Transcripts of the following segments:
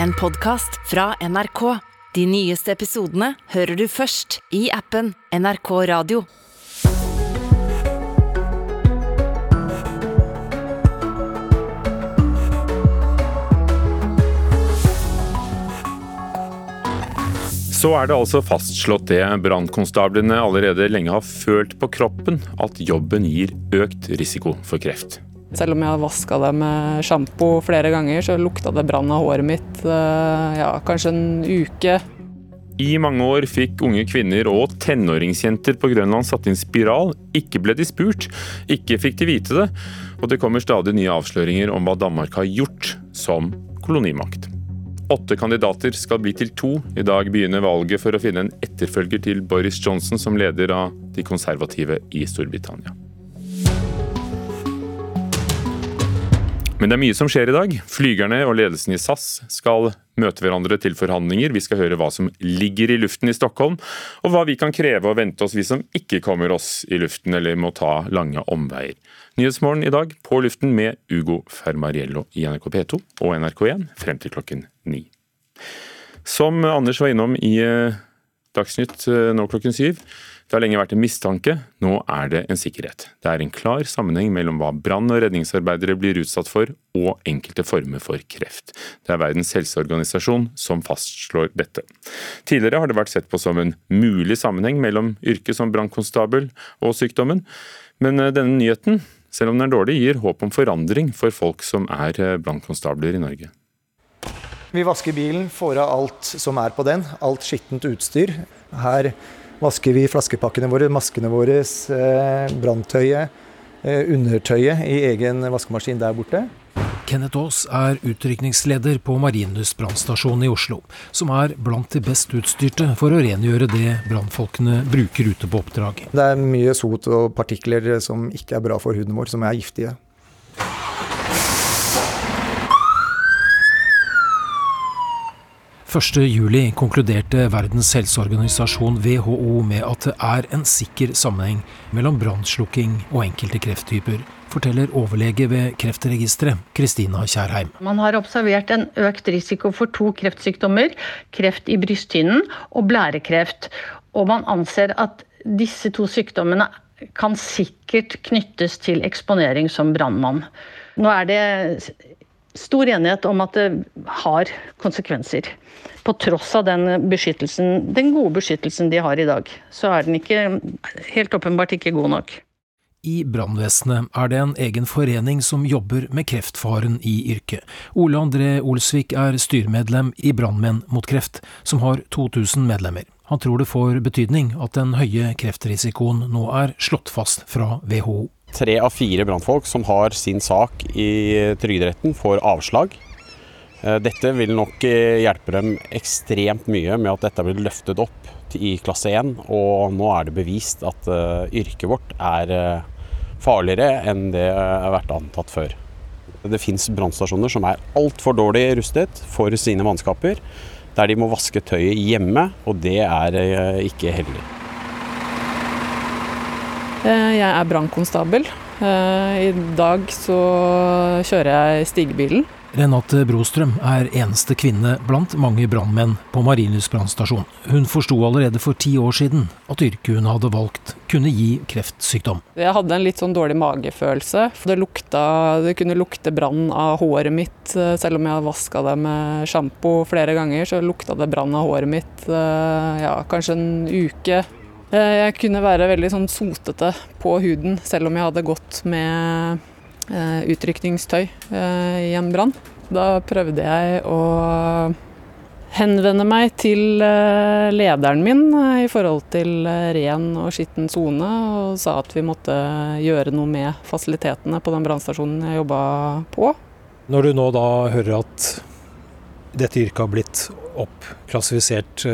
en podkast fra NRK. De nyeste episodene hører du først i appen NRK Radio. Så er det altså fastslått det brannkonstablene allerede lenge har følt på kroppen, at jobben gir økt risiko for kreft. Selv om jeg har vaska det med sjampo flere ganger, så lukta det brann av håret mitt eh, ja, kanskje en uke. I mange år fikk unge kvinner og tenåringsjenter på Grønland satt inn spiral. Ikke ble de spurt, ikke fikk de vite det, og det kommer stadig nye avsløringer om hva Danmark har gjort som kolonimakt. Åtte kandidater skal bli til to. I dag begynner valget for å finne en etterfølger til Boris Johnson som leder av de konservative i Storbritannia. Men det er mye som skjer i dag. Flygerne og ledelsen i SAS skal møte hverandre til forhandlinger. Vi skal høre hva som ligger i luften i Stockholm, og hva vi kan kreve og vente oss vi som ikke kommer oss i luften eller må ta lange omveier. Nyhetsmorgen i dag på luften med Ugo Fermariello i NRK P2 og NRK1 frem til klokken ni. Som Anders var innom i eh, Dagsnytt eh, nå klokken syv, det har lenge vært en mistanke, nå er det en sikkerhet. Det er en klar sammenheng mellom hva brann- og redningsarbeidere blir utsatt for, og enkelte former for kreft. Det er Verdens helseorganisasjon som fastslår dette. Tidligere har det vært sett på som en mulig sammenheng mellom yrket som brannkonstabel og sykdommen, men eh, denne nyheten, selv om den er dårlig, gir håp om forandring for folk som er eh, brannkonstabler i Norge. Vi vasker bilen, får av alt som er på den, alt skittent utstyr. Her vasker vi flaskepakkene våre, maskene våre, eh, branntøyet, eh, undertøyet i egen vaskemaskin der borte. Kenneth Aas er utrykningsleder på Marienlyst brannstasjon i Oslo, som er blant de best utstyrte for å rengjøre det brannfolkene bruker ute på oppdrag. Det er mye sot og partikler som ikke er bra for huden vår, som er giftige. 1.7 konkluderte Verdens helseorganisasjon WHO med at det er en sikker sammenheng mellom brannslukking og enkelte krefttyper, forteller overlege ved Kreftregisteret, Kristina Kjærheim. Man har observert en økt risiko for to kreftsykdommer, kreft i brysthinnen og blærekreft. Og man anser at disse to sykdommene kan sikkert knyttes til eksponering som brannmann. Nå er det stor enighet om at det har konsekvenser. På tross av den, den gode beskyttelsen de har i dag, så er den ikke helt åpenbart ikke god nok. I brannvesenet er det en egen forening som jobber med kreftfaren i yrket. Ole André Olsvik er styremedlem i Brannmenn mot kreft, som har 2000 medlemmer. Han tror det får betydning at den høye kreftrisikoen nå er slått fast fra WHO. Tre av fire brannfolk som har sin sak i Trygderetten, får avslag. Eh, dette vil nok eh, hjelpe dem ekstremt mye med at dette blir løftet opp i klasse 1. Og nå er det bevist at eh, yrket vårt er farligere enn det har vært antatt før. Det fins brannstasjoner som er altfor dårlig rustet for sine mannskaper. Der de må vaske tøyet hjemme, og det er ikke heldig. Eh, jeg er brannkonstabel. Eh, I dag så kjører jeg stigebilen. Renate Brostrøm er eneste kvinne blant mange brannmenn på Marienlyst brannstasjon. Hun forsto allerede for ti år siden at yrket hun hadde valgt kunne gi kreftsykdom. Jeg hadde en litt sånn dårlig magefølelse. Det, lukta, det kunne lukte brann av håret mitt. Eh, selv om jeg hadde vaska det med sjampo flere ganger, så lukta det brann av håret mitt ja, kanskje en uke. Eh, jeg kunne være veldig sånn sotete på huden, selv om jeg hadde gått med eh, utrykningstøy eh, i en brann. Da prøvde jeg å henvende meg til lederen min i forhold til ren og skitten sone, og sa at vi måtte gjøre noe med fasilitetene på den brannstasjonen jeg jobba på. Når du nå da hører at dette yrket har blitt oppklassifisert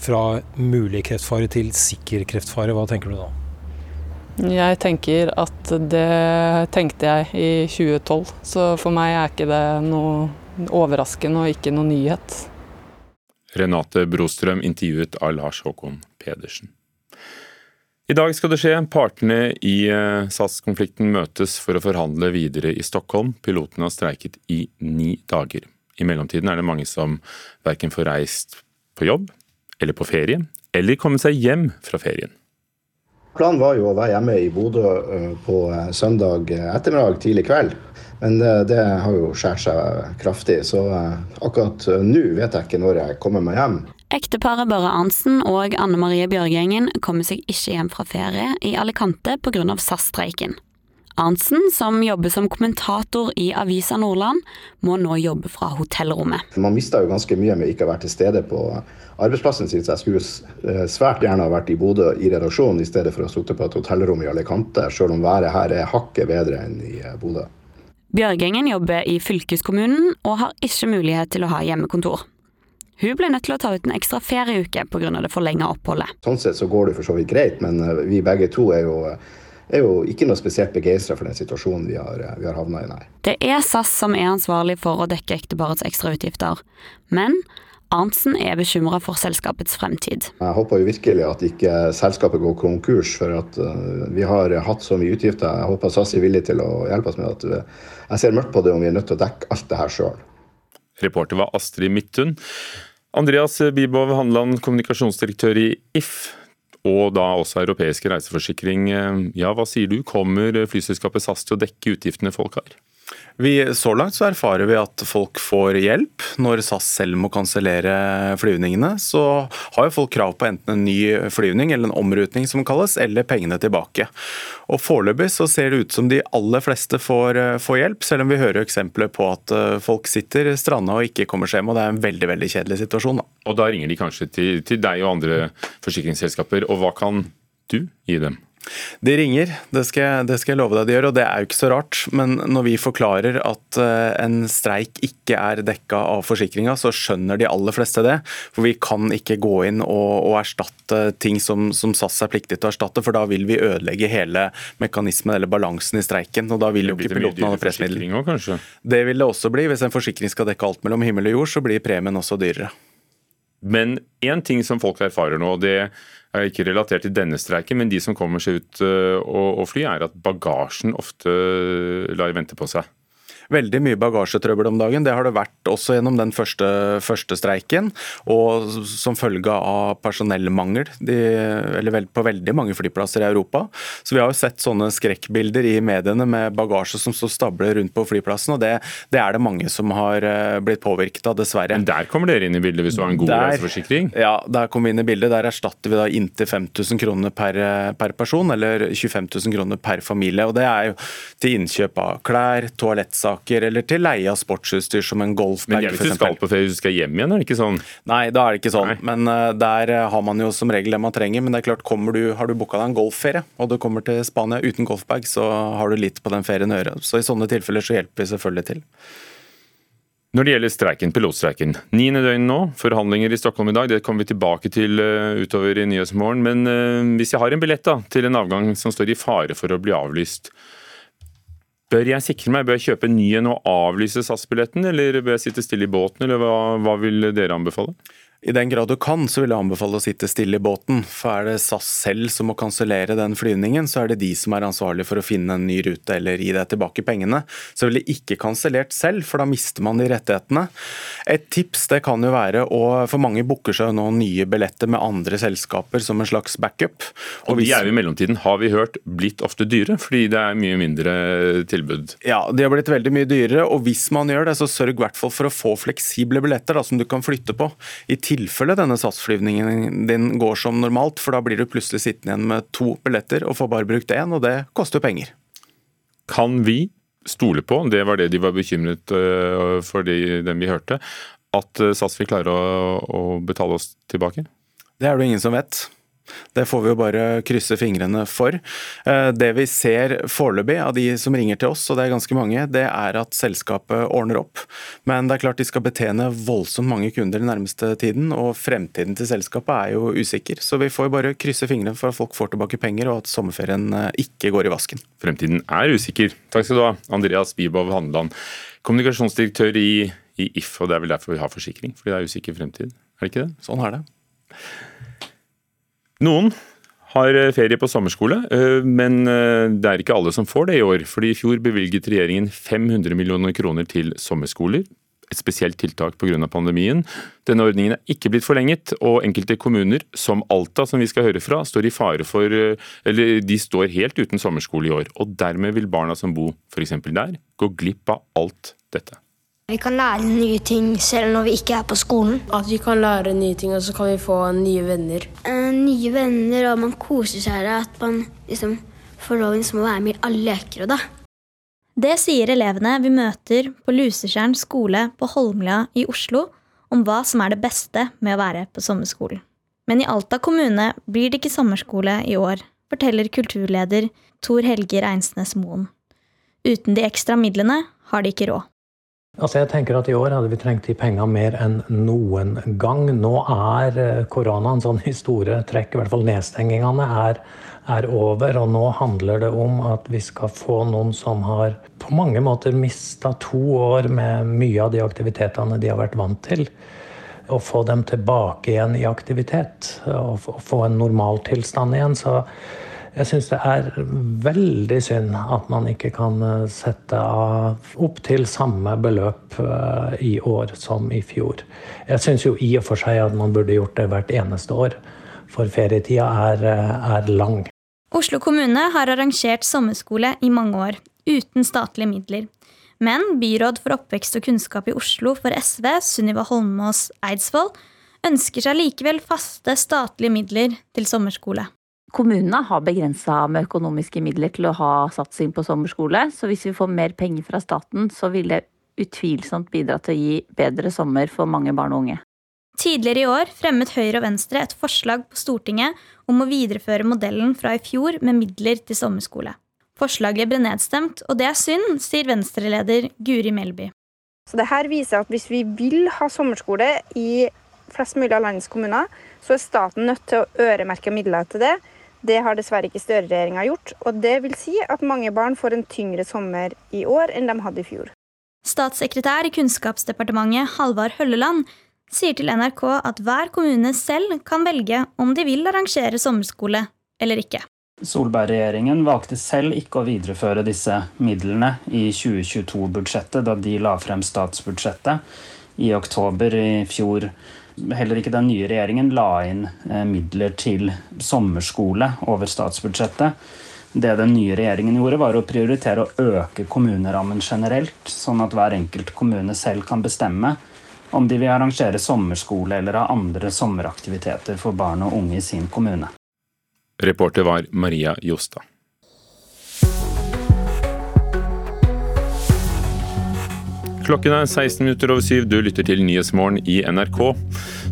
fra mulig kreftfare til sikker kreftfare, hva tenker du da? Jeg tenker at det tenkte jeg i 2012, så for meg er ikke det noe overraskende og ikke noe nyhet. Renate Brostrøm intervjuet av Lars Håkon Pedersen. I dag skal det skje. Partene i eh, SAS-konflikten møtes for å forhandle videre i Stockholm. Pilotene har streiket i ni dager. I mellomtiden er det mange som verken får reist på jobb eller på ferie, eller kommet seg hjem fra ferien. Planen var jo å være hjemme i Bodø på søndag ettermiddag, tidlig kveld. Men det, det har jo skåret seg kraftig, så akkurat nå vet jeg ikke når jeg kommer meg hjem. Ekteparet Børre Arntzen og Anne Marie Bjørgjengen kommer seg ikke hjem fra ferie i Alicante pga. SAS-streiken. Arntzen, som jobber som kommentator i Avisa Nordland, må nå jobbe fra hotellrommet. Man mista jo ganske mye med ikke å være til stede på arbeidsplassen sin, så jeg skulle svært gjerne ha vært i Bodø i redaksjonen i stedet for å sitte på et hotellrom i Alicante, selv om været her er hakket bedre enn i Bodø. Bjørgengen jobber i fylkeskommunen og har ikke mulighet til å ha hjemmekontor. Hun ble nødt til å ta ut en ekstra ferieuke pga. det forlenga oppholdet. Sånn sett så går det for så vidt greit, men vi begge to er jo, er jo ikke noe spesielt begeistra for den situasjonen vi har, vi har havna i, nei. Det er SAS som er ansvarlig for å dekke ekteparets ekstrautgifter, men Arntzen er bekymra for selskapets fremtid. Jeg håper jo virkelig at ikke selskapet går konkurs, for at vi har hatt så mye utgifter. Jeg håper SAS er villig til å hjelpe oss med at jeg ser mørkt på det om vi er nødt til å dekke alt det her sjøl. Reporter var Astrid Midthun. Andreas Bibov Handeland, kommunikasjonsdirektør i If, og da også europeiske reiseforsikring. Ja, hva sier du? Kommer flyselskapet SAS til å dekke utgiftene folk har? Vi, så langt så erfarer vi at folk får hjelp. Når SAS selv må kansellere flyvningene, så har jo folk krav på enten en ny flyvning eller en omrutning som kalles, eller pengene tilbake. Og Foreløpig så ser det ut som de aller fleste får, får hjelp, selv om vi hører eksempler på at folk sitter stranda og ikke kommer seg hjem. og Det er en veldig veldig kjedelig situasjon. Da. Og Da ringer de kanskje til, til deg og andre forsikringsselskaper, og hva kan du gi dem? De ringer, det skal, det skal, jeg love deg de gjør, og det er jo ikke så rart. Men når vi forklarer at en streik ikke er dekka av forsikringa, så skjønner de aller fleste det. For vi kan ikke gå inn og, og erstatte ting som, som, SAS er pliktig til å erstatte, for da vil vi ødelegge hele mekanismen eller balansen i streiken. Og da vil jo ikke piloten ha pressmiddel. Det vil det også bli. Hvis en forsikring skal dekke alt mellom himmel og jord, så blir premien også dyrere. Men én ting som folk erfarer nå, det er ikke relatert til denne streiken, men de som kommer seg ut og fly, er at bagasjen ofte lar vente på seg veldig mye bagasjetrøbbel om dagen. Det har det vært også gjennom den første, første streiken, og som følge av personellmangel de, eller på veldig mange flyplasser i Europa. Så Vi har jo sett sånne skrekkbilder i mediene med bagasje som står stabler rundt på flyplassen, og det, det, er det mange som har blitt påvirket av, dessverre. Men Der kommer dere inn i bildet hvis du har en god der, reiseforsikring? Ja, der kommer vi inn i bildet. Der erstatter vi da inntil 5000 kroner per, per person, eller 25 000 kroner per familie. og Det er jo til innkjøp av klær, toalettsaker saker eller til leie av sportsutstyr som en golfbag. Men hvis du skal på ferie, du skal hjem igjen, er det ikke sånn? Nei, da er det ikke sånn. Nei. Men uh, der har man jo som regel det man trenger. Men det er klart, du, har du booka deg en golfferie og du kommer til Spania uten golfbag, så har du litt på den ferien å gjøre. Så i sånne tilfeller så hjelper vi selvfølgelig til. Når det gjelder streiken, pilotstreiken, niende døgn nå, forhandlinger i Stockholm i dag, det kommer vi tilbake til uh, utover i Nyhetsmorgen. Men uh, hvis jeg har en billett da, til en avgang som står i fare for å bli avlyst, Bør jeg sikre meg, bør jeg kjøpe ny en og avlyse SAS-billetten, eller bør jeg sitte stille i båten, eller hva, hva vil dere anbefale? I den grad du kan, så vil jeg anbefale å sitte stille i båten. For er det SAS selv som må kansellere den flyvningen, så er det de som er ansvarlig for å finne en ny rute eller gi deg tilbake pengene. Så ville ikke kansellert selv, for da mister man de rettighetene. Et tips det kan jo være, og for mange booker seg nå nye billetter med andre selskaper som en slags backup. Og, og de er jo i mellomtiden, har vi hørt, blitt ofte dyre, fordi det er mye mindre tilbud? Ja, de har blitt veldig mye dyrere, og hvis man gjør det, så sørg i hvert fall for å få fleksible billetter da, som du kan flytte på. I tilfelle denne SAS-flyvningen din går som normalt, for da blir du plutselig sittende igjen med to billetter og får bare brukt én, og det koster penger. Kan vi stole på, det var det de var bekymret øh, for de, dem vi hørte, at øh, SAS vil klare å, å betale oss tilbake? Det er det ingen som vet. Det får vi jo bare krysse fingrene for. Eh, det vi ser foreløpig av de som ringer til oss, og det er ganske mange, det er at selskapet ordner opp. Men det er klart de skal betjene voldsomt mange kunder den nærmeste tiden, og fremtiden til selskapet er jo usikker. Så vi får jo bare krysse fingrene for at folk får tilbake penger, og at sommerferien eh, ikke går i vasken. Fremtiden er usikker. Takk skal du ha, Andreas Bibov Handeland, kommunikasjonsdirektør i, i If, og det er vel derfor vi har forsikring, fordi det er usikker fremtid. Er det ikke det? Sånn er det. Noen har eh, ferie på sommerskole, eh, men eh, det er ikke alle som får det i år. fordi I fjor bevilget regjeringen 500 millioner kroner til sommerskoler. et spesielt tiltak pga. pandemien. Denne ordningen er ikke blitt forlenget, og enkelte kommuner, som Alta, som vi skal høre fra, står i fare for Eller de står helt uten sommerskole i år. Og dermed vil barna som bor f.eks. der, gå glipp av alt dette. Vi kan lære nye ting selv når vi ikke er på skolen. At vi kan lære nye ting, og så kan vi få nye venner. Eh, nye venner, og man koser seg. At man liksom får lov til å være med i alle leker. og da. Det sier elevene vi møter på Lusetjern skole på Holmlia i Oslo om hva som er det beste med å være på sommerskolen. Men i Alta kommune blir det ikke sommerskole i år, forteller kulturleder Tor Helge Reinsnes Moen. Uten de ekstra midlene har de ikke råd. Altså jeg tenker at I år hadde vi trengt de pengene mer enn noen gang. Nå er eh, koronaen sånn i store trekk, i hvert fall nedstengingene, er er over. Og nå handler det om at vi skal få noen som har på mange måter mista to år med mye av de aktivitetene de har vært vant til. Og få dem tilbake igjen i aktivitet. Og få en normaltilstand igjen. Så jeg syns det er veldig synd at man ikke kan eh, sette av opp til samme beløp eh, i år som i fjor. Jeg syns jo i og for seg at man burde gjort det hvert eneste år for ferietida er, eh, er, lang. Oslo kommune har arrangert sommerskole i mange år, uten statlige midler. Men byråd for oppvekst og kunnskap i Oslo for SV, Sunniva Holmås Eidsvoll, ønsker seg likevel faste statlige midler til sommerskole. Kommunene har begrensa med økonomiske midler til å ha satsing på sommerskole, så hvis vi får mer penger fra staten, så vil det utvilsomt bidra til å gi bedre sommer for mange barn og unge. Tidligere i år fremmet Høyre og Venstre et forslag på Stortinget om å videreføre modellen fra i fjor med midler til sommerskole. Forslaget ble nedstemt, og det er synd, sier Venstre-leder Guri Melby. Så det her viser at Hvis vi vil ha sommerskole i flest mulig av landets kommuner, så er staten nødt til å øremerke midler til det. Det har dessverre ikke Støre-regjeringa gjort. og Det vil si at mange barn får en tyngre sommer i år enn de hadde i fjor. Statssekretær i Kunnskapsdepartementet Halvard Hølleland sier til NRK at hver kommune selv kan velge om de vil arrangere sommerskole eller ikke. Solberg-regjeringen valgte selv ikke å videreføre disse midlene i 2022-budsjettet da de la frem statsbudsjettet i oktober i fjor. Heller ikke den nye regjeringen la inn eh, midler til sommerskole over statsbudsjettet. Det den nye regjeringen gjorde, var å prioritere å øke kommunerammen generelt, sånn at hver enkelt kommune selv kan bestemme om de vil arrangere sommerskole eller ha andre sommeraktiviteter for barn og unge i sin kommune. Reporter var Maria Jostad. Klokken er 16 minutter over syv. Du lytter til Nyhetsmorgen i NRK.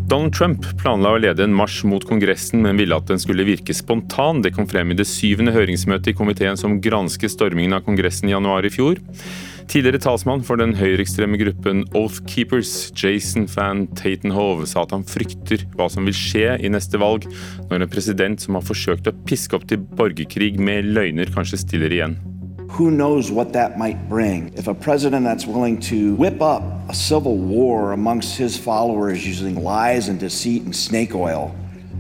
Donald Trump planla å lede en marsj mot Kongressen, men ville at den skulle virke spontan. Det kom frem i det syvende høringsmøtet i komiteen som gransker stormingen av Kongressen i januar i fjor. Tidligere talsmann for den høyreekstreme gruppen Oath Keepers, Jason Van Tatenhove, sa at han frykter hva som vil skje i neste valg, når en president som har forsøkt å piske opp til borgerkrig med løgner, kanskje stiller igjen. Who knows what that might bring? If a president that's willing to whip up a civil war amongst his followers using lies and deceit and snake oil,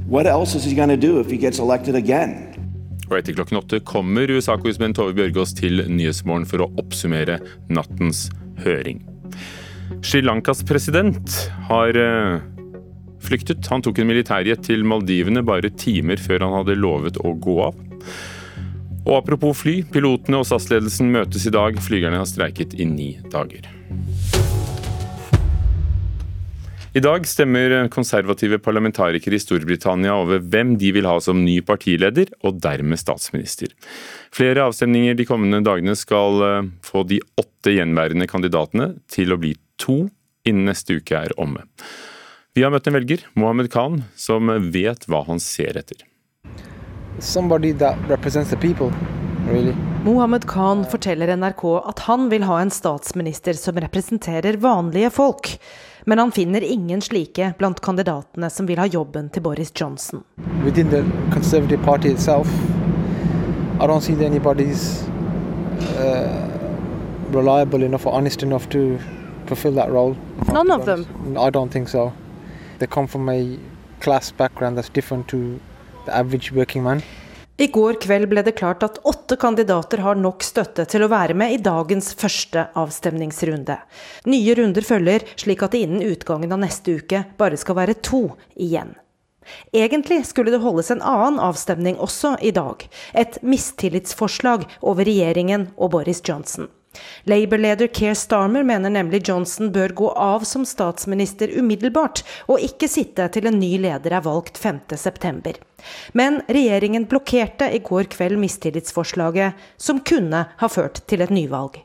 what else is he going to do if he gets elected again? Og etter klokken åtte kommer USA-korrespondent Tove Bjørgaas til Nyhetsmorgen for å oppsummere nattens høring. Sri Lankas president har eh, flyktet. Han tok en militærjet til Maldivene bare timer før han hadde lovet å gå av. Og apropos fly, pilotene og SAS-ledelsen møtes i dag. Flygerne har streiket i ni dager. I dag stemmer konservative parlamentarikere i Storbritannia over hvem de vil ha som ny partileder, og dermed statsminister. Flere avstemninger de kommende dagene skal eh, få de åtte gjenværende kandidatene til å bli to innen neste uke er omme. Vi har møtt en velger, Mohammed Khan, som vet hva han ser etter. People, really. Mohammed Khan forteller NRK at han vil ha en statsminister som representerer vanlige folk men han finner ingen slike blant kandidatene som vil ha jobben til Boris Johnson. Within the Conservative Party itself, I don't see anybody's uh, reliable enough or honest enough to fulfill that role. None of them? I don't think so. They come from a class background that's different to I går kveld ble det klart at åtte kandidater har nok støtte til å være med i dagens første avstemningsrunde. Nye runder følger, slik at det innen utgangen av neste uke bare skal være to igjen. Egentlig skulle det holdes en annen avstemning også i dag. Et mistillitsforslag over regjeringen og Boris Johnson. Labour-leder Keir Starmer mener nemlig Johnson bør gå av som statsminister umiddelbart, og ikke sitte til en ny leder er valgt 5.9. Men regjeringen blokkerte i går kveld mistillitsforslaget, som kunne ha ført til et nyvalg.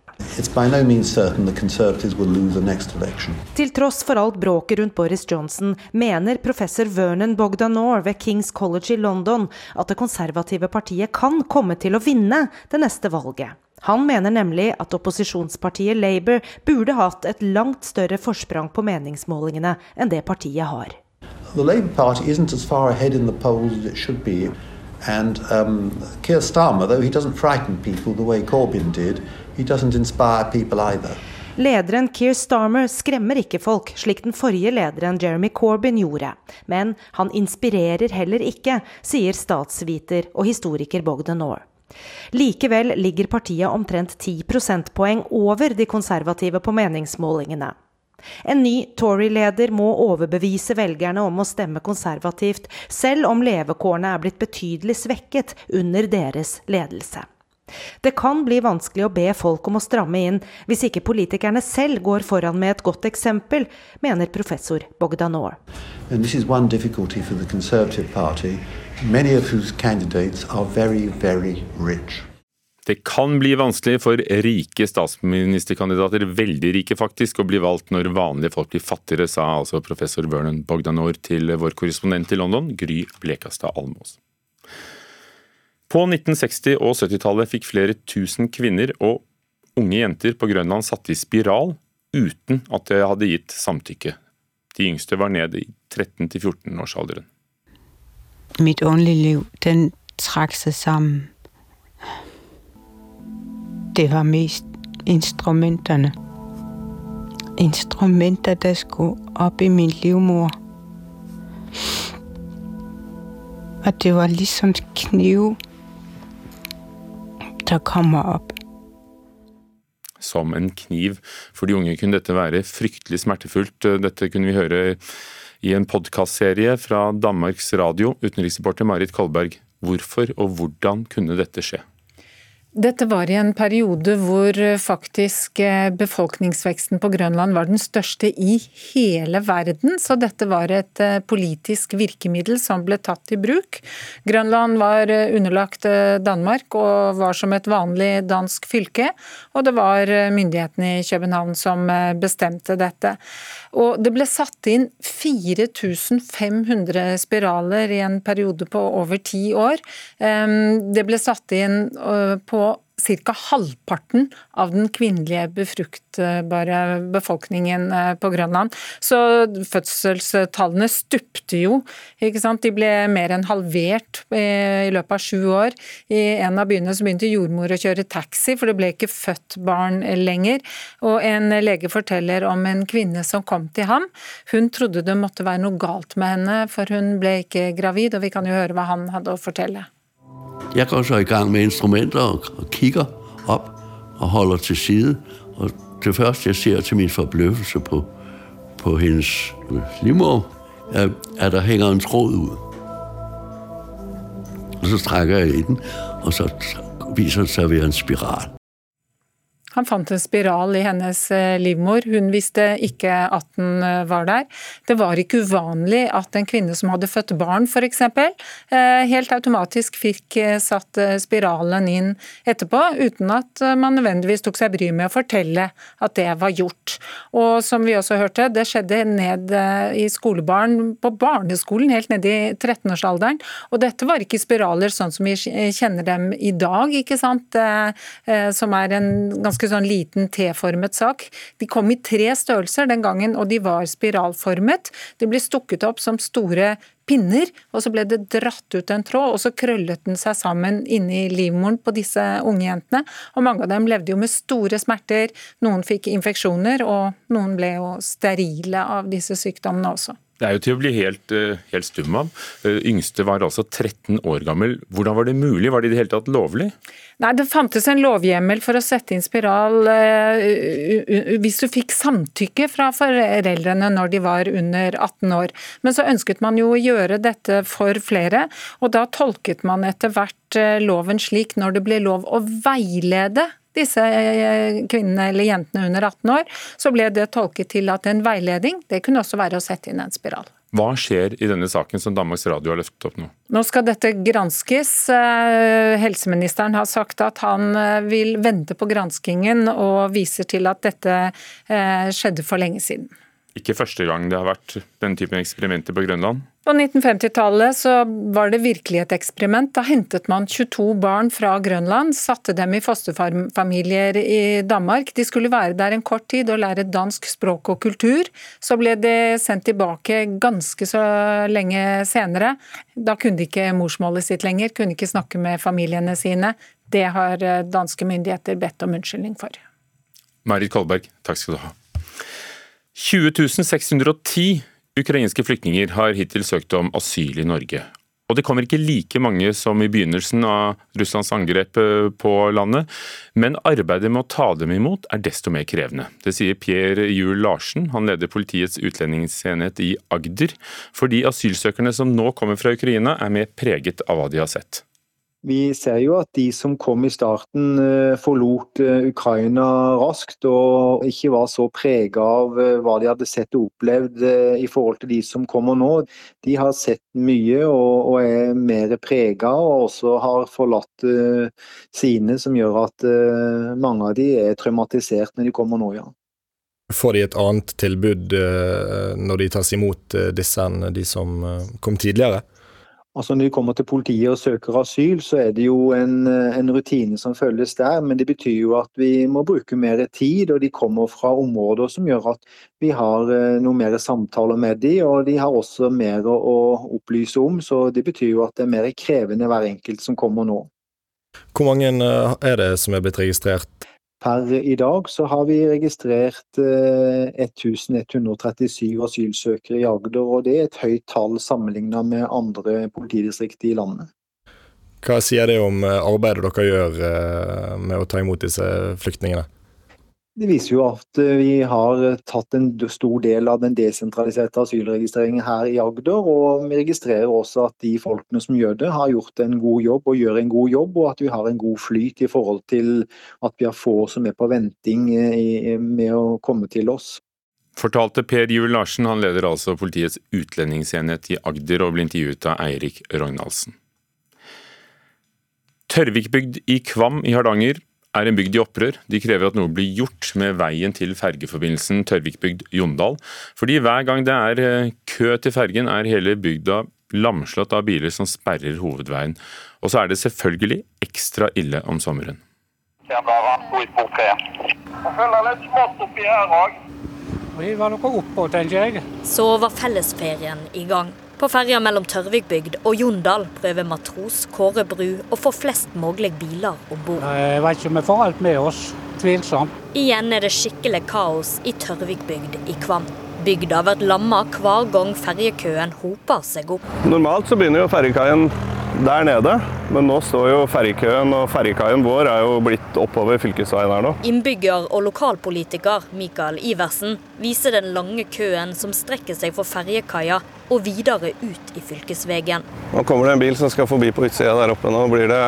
Til tross for alt bråket rundt Boris Johnson, mener professor Vernon Bogdanor ved Kings College i London at det konservative partiet kan komme til å vinne det neste valget. Han mener nemlig at opposisjonspartiet Labour burde hatt et langt større forsprang på meningsmålingene enn det partiet har. The Labour Party isn't as far ahead in the polls as it should be. And um, Keir Starmer, though he doesn't frighten people the way Corbyn did, he doesn't inspire people either. Lederen Keir Starmer skremmer ikke folk, slik den forrige lederen Jeremy Corbyn gjorde. Men han inspirerer heller ikke, sier statsviter og historiker Bogdan Orr. Likevel ligger partiet omtrent 10 prosentpoeng over de konservative på meningsmålingene. En ny Tory-leder må overbevise velgerne om å stemme konservativt, selv om levekårene er blitt betydelig svekket under deres ledelse. Det kan bli vanskelig å be folk om å stramme inn hvis ikke politikerne selv går foran med et godt eksempel, mener professor Bogdanor. And this is one difficulty for the Conservative many of whose candidates are very, very rich. Det kan bli vanskelig for rike statsministerkandidater, veldig rike faktisk, å bli valgt når vanlige folk blir fattigere, sa altså professor Vernon Bogdanor til vår korrespondent i London, Gry Blekastad Almås. På 1960- og 70-tallet fikk flere tusen kvinner og unge jenter på Grønland satt i spiral uten at det hadde gitt samtykke. De yngste var ned i 13-14-årsalderen mit liv, den trak seg sammen. Det var mest instrumentene. Instrumenter, der skulle opp i min livmor. Og det var liksom kniv der kommer opp. Som en kniv. For de unge kunne dette være fryktelig smertefullt. Dette kunne vi høre i en podkastserie fra Danmarks Radio, utenriksreporter Marit Kolberg. Hvorfor og hvordan kunne dette skje? Dette var i en periode hvor eh, faktisk eh, befolkningsveksten på Grønland var den største i hele verden, så dette var et eh, politisk virkemiddel som ble tatt i bruk. Grønland var underlagt Danmark og var som et vanlig dansk fylke, og det var myndighetene i København som bestemte dette. Og det ble satt inn 4500 spiraler i en periode på over ti år. Det ble satt inn på ca. halvparten av den kvinnelige befruktbare befolkningen eh, på Grønland. Så fødselstallene stupte jo. ikke sant? De ble mer enn halvert i løpet av sju år. I en av byene så begynte jordmor å kjøre taxi, for det ble ikke født barn lenger. Og en lege forteller om en kvinne som kom til ham. Hun trodde det måtte være noe galt med henne, for hun ble ikke gravid, og vi kan jo høre hva han hadde å fortelle. Jeg går så i gang med instrumenter og, og kikker opp og holder til side. Og det første jeg ser til min forbløffelse på, på hennes livmor, er at der henger en tråd ut. Og så strekker jeg i den, og så viser det seg å være en spiral. Han fant en spiral i hennes eh, livmor, hun visste ikke at den eh, var der. Det var ikke uvanlig at en kvinne som hadde født barn f.eks., eh, helt automatisk fikk satt spiralen inn etterpå, uten at man nødvendigvis tok seg bryet med å fortelle at det var gjort. Og som vi også hørte, det skjedde ned i skolebarn på barneskolen, helt ned i 13-årsalderen. Og dette var ikke spiraler sånn som vi kjenner dem i dag, ikke sant, som er en ganske ganske sånn liten T-formet sak. De kom i tre størrelser den gangen, og de var spiralformet. De ble stukket opp som store pinner, og så ble det dratt ut en tråd, og så krøllet den seg sammen inni livmoren på disse unge jentene. Og mange av dem levde jo med store smerter, noen fikk infeksjoner, og noen ble jo sterile av disse sykdommene også. Det er jo til å bli helt, eh, helt stum av. Eh, yngste var altså 13 år gammel. Hvordan var det mulig? Var det i det hele tatt lovlig? Nei, Det fantes en lovhjemmel for å sette inn spiral uh, hvis du fikk samtykke fra foreldrene når de var under 18 år. Men så ønsket man jo å gjøre dette for flere, og da tolket man etter hvert loven slik når det ble lov å veilede disse kvinnene eller jentene under 18 år, så ble det tolket til at en veiledning det kunne også være å sette inn en spiral. Hva skjer i denne saken som Danmarks Radio har løftet opp nå? Nå skal dette granskes. Eh, helseministeren har sagt at han eh, vil vente på granskingen og viser til at dette eh, skjedde for lenge siden. Ikke første gang det har vært den typen eksperimenter på Grønland? På 1950-tallet så var det virkelig et eksperiment. Da hentet man 22 barn fra Grønland, satte dem i fosterfamilier i Danmark. De skulle være der en kort tid og lære dansk språk og kultur. Så ble de sendt tilbake ganske så lenge senere. Da kunne de ikke morsmålet sitt lenger, kunne ikke snakke med familiene sine. Det har danske myndigheter bedt om unnskyldning for. Marit Kolberg, takk skal du ha. 20 610 ukrainske flyktninger har hittil søkt om asyl i Norge. Og det kommer ikke like mange som i begynnelsen av Russlands angrep eh, på landet, men arbeidet med å ta dem imot er desto mer krevende. Det sier Pierre Juel Larsen, han leder politiets utlendingsenhet i Agder, fordi asylsøkerne som nå kommer fra Ukraina er mer preget av hva de har sett. Vi ser jo at de som kom i starten eh, forlot eh, Ukraina raskt og ikke var så prega av eh, hva de hadde sett og opplevd i forhold til de som kommer nå. De har sett mye og er mer prega og også har forlatt sine, som gjør at mange av de er traumatisert når de kommer nå, ja. Får de et annet tilbud når de tas imot disse enn de som kom tidligere? Altså Når de kommer til politiet og søker asyl, så er det jo en, en, rutine som følges der. Men det betyr jo at vi må bruke mer tid, og de kommer fra områder som gjør at vi har eh, noe mer samtaler med de, og de har også mer å opplyse om. Så det betyr jo at det er mer krevende hver enkelt som kommer nå. Hvor mange eh, er det som er blitt registrert? Per i dag så har vi registrert 1137 eh, asylsøkere i Agder, og det er et høyt tall sammenlignet med andre politidistrikter i landet. Hva sier det om eh, arbeidet dere gjør eh, med å ta imot disse flyktningene? Det viser jo at eh, vi har eh, tatt en stor del av den desentraliserte asylregistreringen her i Agder. Og vi registrerer også at de folkene som gjør det, har gjort en god jobb og gjør en god jobb. Og at vi har en god flyt i forhold til at vi har få som er på venting eh, med å komme til oss. Fortalte Per Juel Larsen, han leder altså politiets utlendingsenhet i Agder og ble intervjuet av Eirik Rognaldsen. Tørvikbygd i Kvam i Hardanger er en bygd i opprør. De krever at noe blir gjort med veien til fergeforbindelsen Tørvikbygd-Jondal. Fordi hver gang det er eh, kø til fergen, er hele bygda lamslått av biler som sperrer hovedveien. Og så er det selvfølgelig ekstra ille om sommeren. Vi var noe oppå, tenker jeg. Så var fellesferien i gang. På ferja mellom Tørvikbygd og Jondal prøver matros Kåre Bru å få flest mulig biler om bord. Jeg vet ikke om vi får alt med oss. Tvilsomt. Igjen er det skikkelig kaos i Tørvikbygd i Kvam. Bygda blir lamma hver gang ferjekøen hoper seg opp. Normalt så begynner jo ferjekaien der nede. Men nå står jo ferjekøen, og ferjekaien vår er jo blitt oppover fylkesveien her nå. Innbygger og lokalpolitiker Mikael Iversen viser den lange køen som strekker seg for ferjekaia og videre ut i fylkesveien. Nå kommer det en bil som skal forbi på utsida der oppe. Nå blir det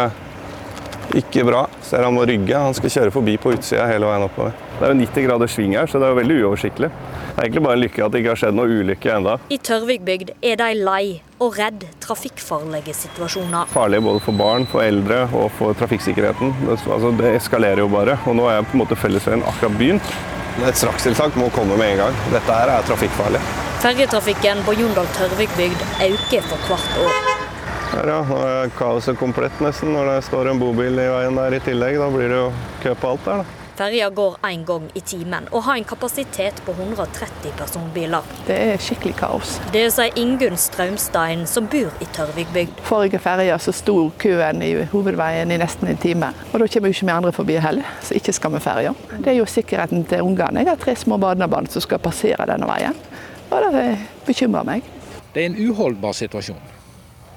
ikke bra. Ser han må rygge. Han skal kjøre forbi på utsida hele veien oppover. Det er jo 90 grader sving her, så det er jo veldig uoversiktlig. Det er egentlig bare en lykke at det ikke har skjedd noe ulykke enda. I Tørvikbygd er de lei og redd trafikkfarlige situasjoner. Farlig både for barn, for eldre og for trafikksikkerheten. Det, altså, det eskalerer jo bare. Og nå er på en måte fellesveien akkurat begynt. Et strakstiltak må komme med en gang. Dette her er trafikkfarlig. Fergetrafikken på Jondal-Tørvikbygd øker for hvert år. Her ja, nå er kaoset komplett nesten når det står en bobil i veien der i tillegg. Da blir det jo kø på alt der, da. Ferja går én gang i timen og har en kapasitet på 130 personbiler. Det er skikkelig kaos. Det sier Ingunn Straumstein, som bor i Tørvikbygd. Forrige ferja så sto køen i hovedveien i nesten en time. Og da kommer jo ikke vi andre forbi heller, så ikke skal vi ferja. Det er jo sikkerheten til ungene. Jeg har tre små barnebarn som skal passere denne veien. Og det bekymrer meg. Det er en uholdbar situasjon.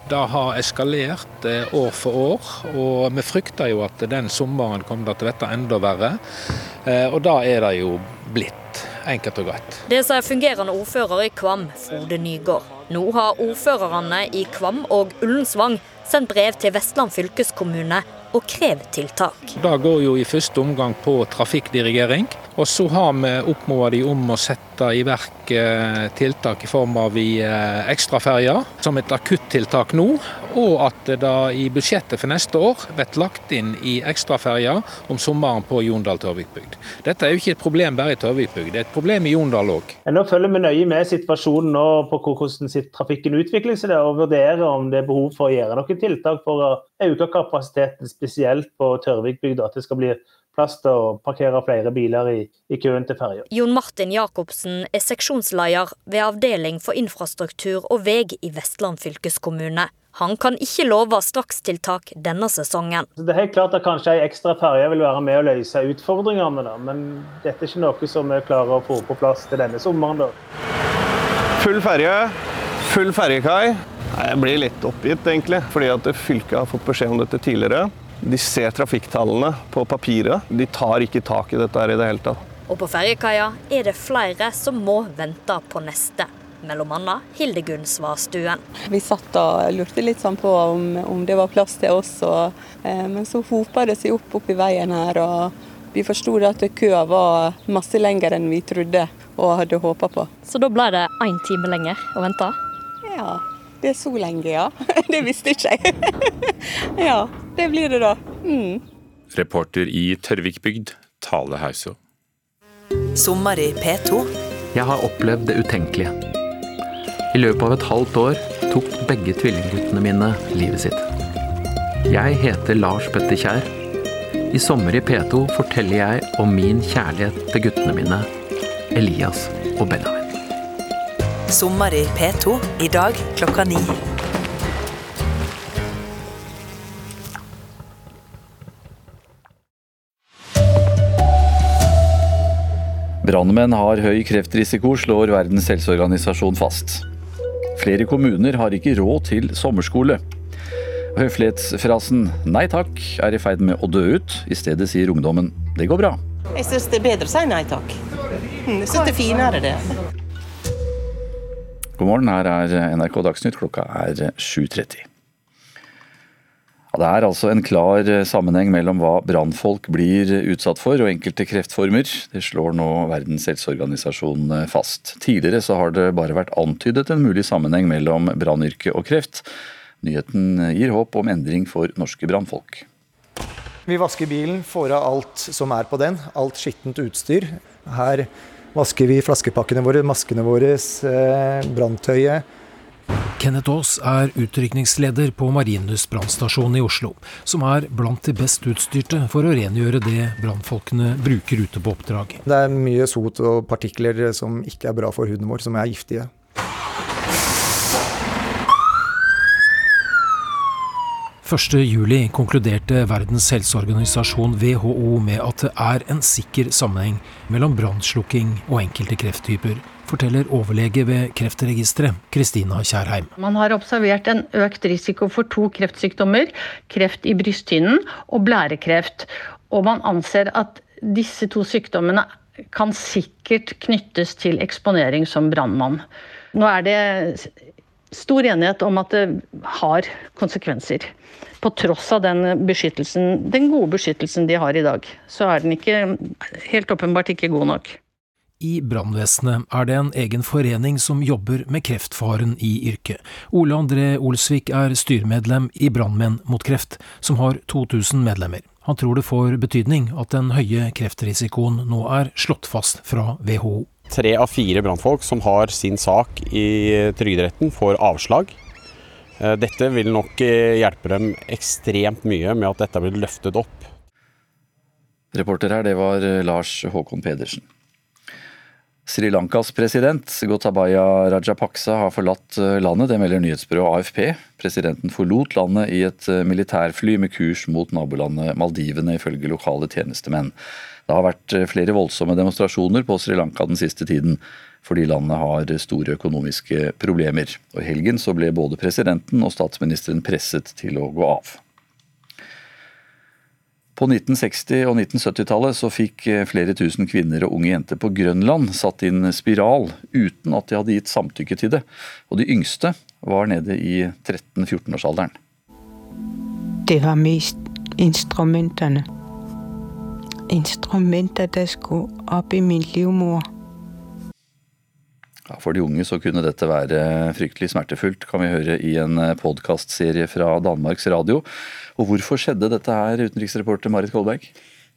Det har eskalert eh, år for år, og vi frykter jo at den sommeren kommer til å bli enda verre. Eh, og da er det jo blitt, enkelt og greit. Det sier fungerende ordfører i Kvam, Frode Nygård. Nå har ordførerne i Kvam og Ullensvang sendt brev til Vestland fylkeskommune og krev tiltak. Det går jo i første omgang på trafikkdirigering. Og så har vi oppmoda de om å sette i verk eh, tiltak i form av eh, ekstraferjer som et akuttiltak nå. Og at det i budsjettet for neste år blir lagt inn i ekstraferjer om sommeren på Jondal-Tørvikbygd. Dette er jo ikke et problem bare i Tørvikbygd, det er et problem i Jondal òg. Nå følger vi nøye med situasjonen nå på hvordan trafikken utvikler seg og vurderer om det er behov for å gjøre noen tiltak for å øke kapasiteten, spesielt på Tørvikbygda. At det skal bli plass til å parkere flere biler i, i køen til ferja. Jon Martin Jacobsen er seksjonsleder ved Avdeling for infrastruktur og vei i Vestland fylkeskommune. Han kan ikke love strakstiltak denne sesongen. Det er helt klart at kanskje ei ekstra ferje vil være med å løse utfordringene, da. men dette er ikke noe som vi klarer å få på plass til denne sommeren. Da. Full ferje, full ferjekai. Jeg blir litt oppgitt, egentlig, fordi at fylket har fått beskjed om dette tidligere. De ser trafikktallene på papiret. De tar ikke tak i dette her i det hele tatt. Og på ferjekaia er det flere som må vente på neste. Mellom annet Hildegunn Svarstuen. Vi satt og lurte litt sånn på om, om, det var plass til oss, og, eh, men så hopa det seg opp oppi veien her. og Vi forsto at køa var masse lenger enn vi trodde og hadde håpa på. Så da ble det én time lenger å vente? Ja, det er så lenge, ja. Det visste ikke jeg. ja, det blir det da. Mm. Reporter i Tørvikbygd, Tale Hauso. Sommer i P2. Jeg har opplevd det utenkelige. I løpet av et halvt år tok begge tvillingguttene mine livet sitt. Jeg heter Lars Petter Kjær. I sommer i P2 forteller jeg om min kjærlighet til guttene mine, Elias og Benjamin. Sommer i P2 i dag klokka ni. Brannmenn har høy kreftrisiko, slår Verdens helseorganisasjon fast. Flere kommuner har ikke råd til sommerskole. Høflighetsfrasen 'nei takk' er i ferd med å dø ut. I stedet sier ungdommen 'det går bra'. Jeg syns det er bedre å si nei takk. Jeg syns det er finere, det. God morgen, her er NRK Dagsnytt. Klokka er 7.30. Ja, det er altså en klar sammenheng mellom hva brannfolk blir utsatt for og enkelte kreftformer. Det slår nå Verdens helseorganisasjon fast. Tidligere så har det bare vært antydet en mulig sammenheng mellom brannyrket og kreft. Nyheten gir håp om endring for norske brannfolk. Vi vasker bilen, får av alt som er på den, alt skittent utstyr. Her vasker vi flaskepakkene våre, maskene våre, eh, branntøyet. Kenneth Aas er utrykningsleder på Marienlyst brannstasjon i Oslo, som er blant de best utstyrte for å rengjøre det brannfolkene bruker ute på oppdrag. Det er mye sot og partikler som ikke er bra for huden vår, som er giftige. 1.7 konkluderte Verdens helseorganisasjon WHO med at det er en sikker sammenheng mellom brannslukking og enkelte krefttyper, forteller overlege ved Kreftregisteret, Kristina Kjærheim. Man har observert en økt risiko for to kreftsykdommer, kreft i brysthinnen og blærekreft. Og man anser at disse to sykdommene kan sikkert knyttes til eksponering som brannmann. Nå er det stor enighet om at det har konsekvenser. På tross av den, den gode beskyttelsen de har i dag, så er den ikke helt åpenbart ikke god nok. I brannvesenet er det en egen forening som jobber med kreftfaren i yrket. Ole André Olsvik er styremedlem i Brannmenn mot kreft, som har 2000 medlemmer. Han tror det får betydning at den høye kreftrisikoen nå er slått fast fra WHO. Tre av fire brannfolk som har sin sak i Trygderetten, får avslag. Eh, dette vil nok eh, hjelpe dem ekstremt mye med at dette blir løftet opp. Reporter her, det var eh, Lars Håkon Pedersen. Sri Lankas president Gotabaya Rajapaksa har forlatt landet, det melder nyhetsbyrået AFP. Presidenten forlot landet i et militærfly med kurs mot nabolandet Maldivene, ifølge lokale tjenestemenn. Det har vært flere voldsomme demonstrasjoner på Sri Lanka den siste tiden. fordi landet har store økonomiske problemer. Og I helgen så ble både presidenten og statsministeren presset til å gå av. På 1960- og 1970-tallet så fikk flere tusen kvinner og unge jenter på Grønland satt inn spiral uten at de hadde gitt samtykke til det. Og de yngste var nede i 13-14-årsalderen. Det var mest instrumentene. Instrumenter der skulle opp i min livmor. For de unge så kunne dette være fryktelig smertefullt, kan vi høre i en podkastserie fra Danmarks Radio. Og hvorfor skjedde dette her, utenriksreporter Marit Kolberg?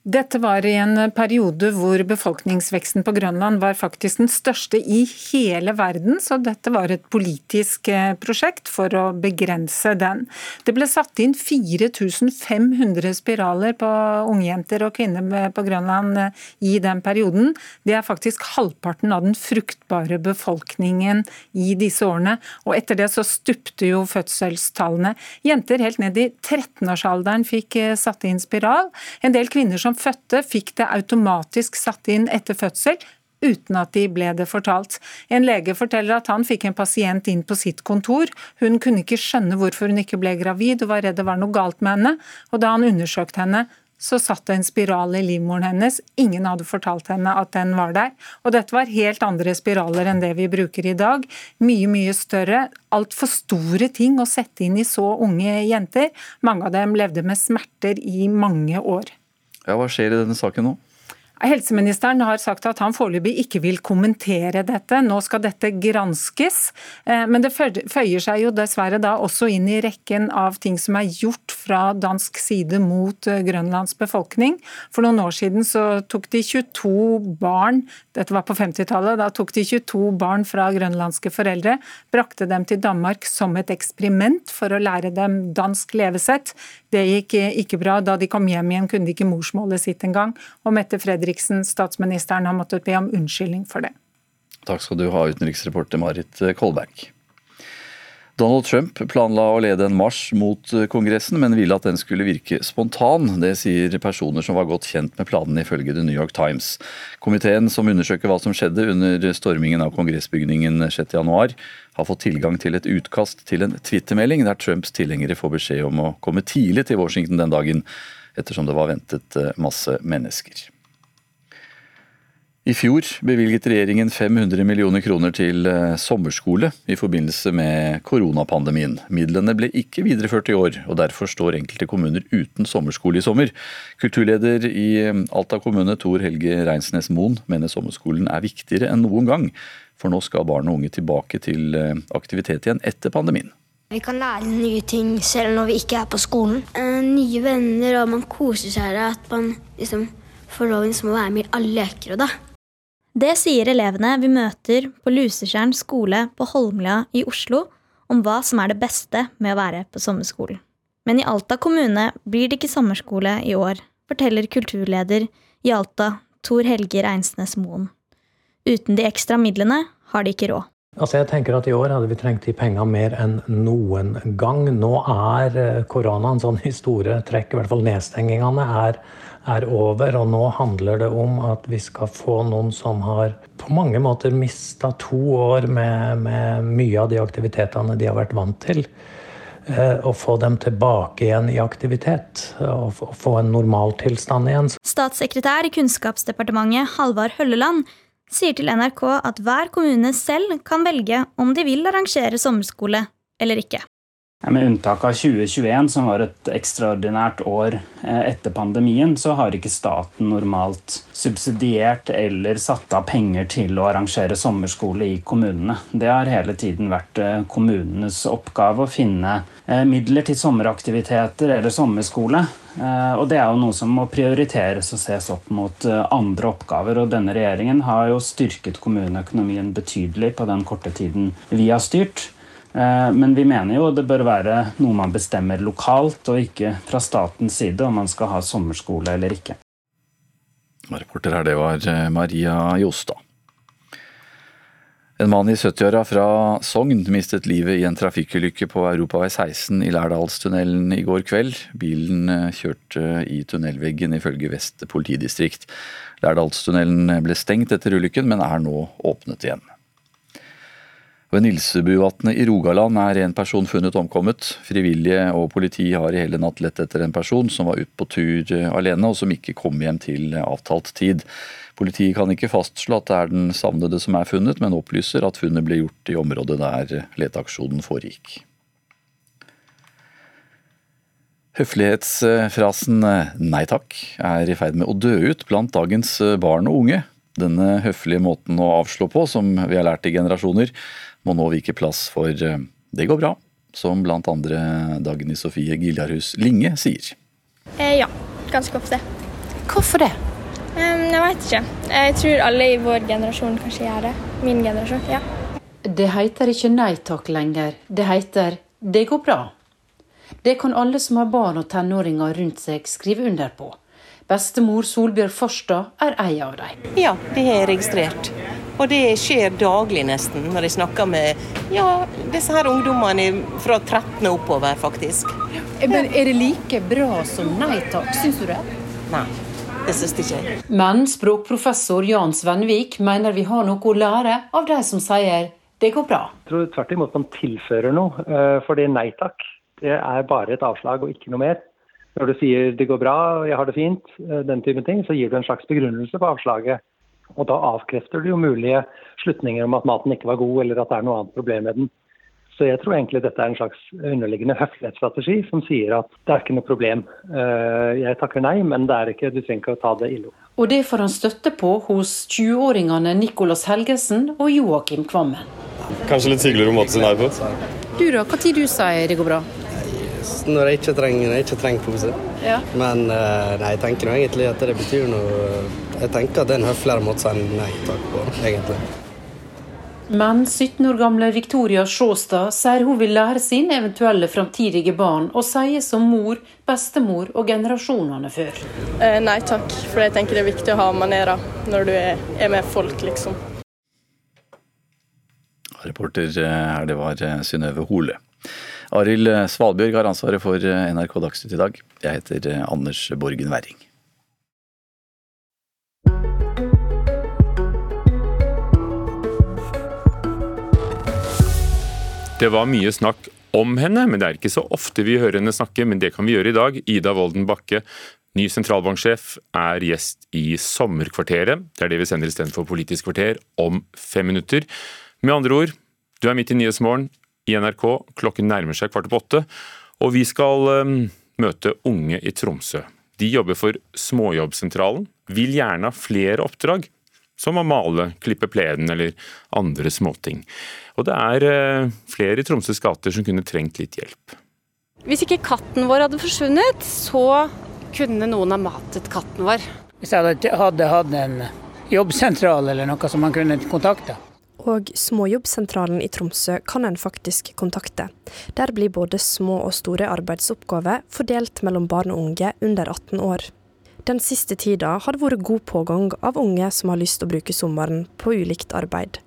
Dette var i en periode hvor befolkningsveksten på Grønland var faktisk den største i hele verden, så dette var et politisk eh, prosjekt for å begrense den. Det ble satt inn 4500 spiraler på ungjenter og kvinner på Grønland eh, i den perioden. Det er faktisk halvparten av den fruktbare befolkningen i disse årene. Og etter det så stupte jo fødselstallene. Jenter helt ned i 13-årsalderen fikk eh, satt inn spiral. En del kvinner som som fødte, fikk det automatisk satt inn etter fødsel uten at de ble det fortalt. En lege forteller at han fikk en pasient inn på sitt kontor. Hun kunne ikke skjønne hvorfor hun ikke ble gravid og var redd det var noe galt med henne. Og da han undersøkte henne, så satt det en spiral i livmoren hennes. Ingen hadde fortalt henne at den var der. Og dette var helt andre spiraler enn det vi bruker i dag. Mye, mye større. Altfor store ting å sette inn i så unge jenter. Mange av dem levde med smerter i mange år. Ja, Hva skjer i denne saken nå? Helseministeren har sagt at han foreløpig ikke vil kommentere dette. Nå skal dette granskes. Eh, men det føyer seg jo dessverre da også inn i rekken av ting som er gjort fra dansk side mot eh, Grønlands befolkning. For noen år siden så tok de 22 barn, dette var på 50-tallet, da tok de 22 barn fra grønlandske foreldre, brakte dem til Danmark som et eksperiment for å lære dem dansk levesett. Det gikk ikke bra. Da de kom hjem igjen kunne de ikke morsmålet sitt engang. Og Mette Fredriksen, statsministeren, har måttet be om unnskyldning for det. Takk skal du ha, utenriksreporter Marit Kolberg. Donald Trump planla å lede en marsj mot Kongressen, men ville at den skulle virke spontan. Det sier personer som var godt kjent med planene, ifølge The New York Times. Komiteen som undersøker hva som skjedde under stormingen av kongressbygningen 6.1, har fått tilgang til et utkast til en twittermelding der Trumps tilhengere får beskjed om å komme tidlig til Washington den dagen, ettersom det var ventet masse mennesker. I fjor bevilget regjeringen 500 millioner kroner til eh, sommerskole i forbindelse med koronapandemien. Midlene ble ikke videreført i år, og derfor står enkelte kommuner uten sommerskole i sommer. Kulturleder i eh, Alta kommune, Tor Helge Reinsnes Moen, mener sommerskolen er viktigere enn noen gang. For nå skal barn og unge tilbake til eh, aktivitet igjen etter pandemien. Vi kan lære nye ting selv når vi ikke er på skolen. nye venner, og man koser seg. At man liksom får lov til å være med i alle leker. og da. Det sier elevene vi møter på Lusetjern skole på Holmlia i Oslo om hva som er det beste med å være på sommerskolen. Men i Alta kommune blir det ikke sommerskole i år, forteller kulturleder i Alta, Tor Helge Reinsnes Moen. Uten de ekstra midlene har de ikke råd. Altså jeg tenker at I år hadde vi trengt de pengene mer enn noen gang. Nå er eh, korona en sånn store trekk, i hvert fall nedstengingene er er over. Og nå handler det om at vi skal få noen som har på mange måter mista to år med, med, mye av de aktivitetene de har vært vant til. Eh, og få dem tilbake igjen i aktivitet. Og få en normaltilstand igjen. Statssekretær i Kunnskapsdepartementet Halvard Hølleland sier til NRK at hver kommune selv kan velge om de vil arrangere sommerskole eller ikke. Med unntak av 2021, som var et ekstraordinært år eh, etter pandemien, så har ikke staten normalt subsidiert eller satt av penger til å arrangere sommerskole i kommunene. Det har hele tiden vært eh, kommunenes oppgave å finne eh, midler til sommeraktiviteter eller sommerskole. Og det er jo noe som må prioriteres og ses opp mot andre oppgaver. Og denne regjeringen har jo styrket kommuneøkonomien betydelig på den korte tiden vi har styrt. Eh, men vi mener jo det bør være noe man bestemmer lokalt, og ikke fra statens side om man skal ha sommerskole eller ikke. Reporter her, det var eh, Maria Jostad. En mann i 70-åra fra Sogn mistet livet i en trafikkulykke på Europavei 16 i Lærdalstunnelen i går kveld. Bilen eh, kjørte i tunnelveggen, ifølge Vest politidistrikt. Lærdalstunnelen ble stengt etter ulykken, men er nå åpnet igjen. Ved Nilsebuvatnet i Rogaland er en person funnet omkommet. Frivillige og politi har i hele natt lett etter en person som var ute på tur alene, og som ikke kom hjem til avtalt tid. Politiet kan ikke fastslå at det er den savnede som er funnet, men opplyser at funnet ble gjort i området der leteaksjonen foregikk. Høflighetsfrasen 'nei takk' er i ferd med å dø ut blant dagens barn og unge. Denne høflige måten å avslå på, som vi har lært i generasjoner, må nå vike plass for eh, 'det går bra', som blant andre Dagny Sofie Giljarhus Linge sier. Eh, ja, ganske ofte. Hvorfor det? Jeg veit ikke. Jeg tror alle i vår generasjon kanskje gjør det. Min generasjon, ja. Det heter ikke nei takk lenger. Det heter 'det går bra'. Det kan alle som har barn og tenåringer rundt seg skrive under på. Bestemor Solbjørg Forstad er ei av dem. Ja, det har jeg registrert. Og det skjer daglig nesten, når jeg snakker med ja, disse her ungdommene fra 13 og oppover, faktisk. Men er det like bra som nei takk, syns du det? Nei, det syns ikke jeg. Men språkprofessor Jan Svenvik mener vi har noe å lære av de som sier det går bra. Jeg tror tvert imot man tilfører noe. eh, Fordi nei takk, det er bare et avslag og ikke noe mer. Når du sier det går bra, jeg har det fint, eh, den type ting, så gir du en slags begrunnelse på avslaget. Og da avkrefter du jo mulige slutninger om at maten ikke var god, eller at det er noe annet problem med den. Så jeg tror egentlig dette er en slags underliggende høflighetsstrategi som sier at det er ikke noe problem. Eh, Jeg takker nei, men det er ikke, du trenger ikke å ta det ille opp. Og det får han støtte på hos 20-åringene Nicolas Helgesen og Joakim Kvammen. Kanskje litt hyggeligere måte å si nei på. Du da, når du sier det går bra? Når jeg ikke trenger, når jeg ikke trenger pose. Ja. Men eh, nei, jeg tenker nå egentlig at det betyr noe Jeg tenker at det er en høfligere måte å si nei takk på, egentlig. Men 17 år gamle Victoria Sjåstad sier hun vil lære sine eventuelle framtidige barn å si som mor, bestemor og generasjonene før. Eh, nei takk, for jeg tenker det er viktig å ha manerer når du er, er med folk, liksom. Reporter her, det var eh, Synnøve Hole. Arild Svalbjørg har ansvaret for eh, NRK Dagsnytt i dag. Jeg heter eh, Anders Borgen Werring. Det var mye snakk om henne, men det er ikke så ofte vi hører henne snakke, men det kan vi gjøre i dag. Ida Wolden Bakke, ny sentralbanksjef, er gjest i Sommerkvarteret. Det er det vi sender istedenfor Politisk kvarter om fem minutter. Med andre ord, du er midt i Nyhetsmorgen i NRK, klokken nærmer seg kvart på åtte, og vi skal um, møte unge i Tromsø. De jobber for Småjobbsentralen, vil gjerne ha flere oppdrag, som å male, klippe plenen eller andre småting. Og det er uh, flere i Tromsøs gater som kunne trengt litt hjelp. Hvis ikke katten vår hadde forsvunnet, så kunne noen ha matet katten vår. Hvis jeg hadde hatt en jobbsentral eller noe som man kunne kontakte. Og Småjobbsentralen i Tromsø kan en faktisk kontakte. Der blir både små og store arbeidsoppgaver fordelt mellom barn og unge under 18 år. Den siste tida har det vært god pågang av unge som har lyst til å bruke sommeren på ulikt arbeid.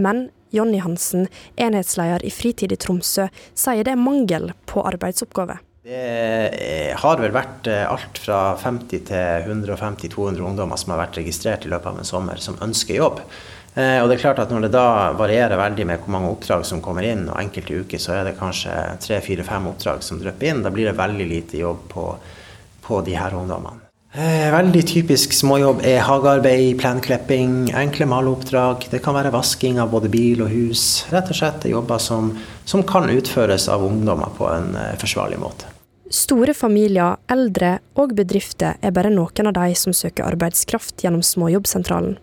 Men Jonny Hansen, enhetsleder i Fritid i Tromsø, sier det er mangel på arbeidsoppgaver. Det har vel vært alt fra 50 til 150-200 ungdommer som har vært registrert i løpet av en sommer, som ønsker jobb. Og det er klart at Når det da varierer veldig med hvor mange oppdrag som kommer inn, og enkelte uker så er det kanskje tre-fire-fem oppdrag som drypper inn, da blir det veldig lite jobb på, på de her ungdommene. Veldig typisk småjobb er hagearbeid, plenklipping, enkle maleoppdrag. Det kan være vasking av både bil og hus. Rett og slett jobber som, som kan utføres av ungdommer på en forsvarlig måte. Store familier, eldre og bedrifter er bare noen av de som søker arbeidskraft gjennom Småjobbsentralen.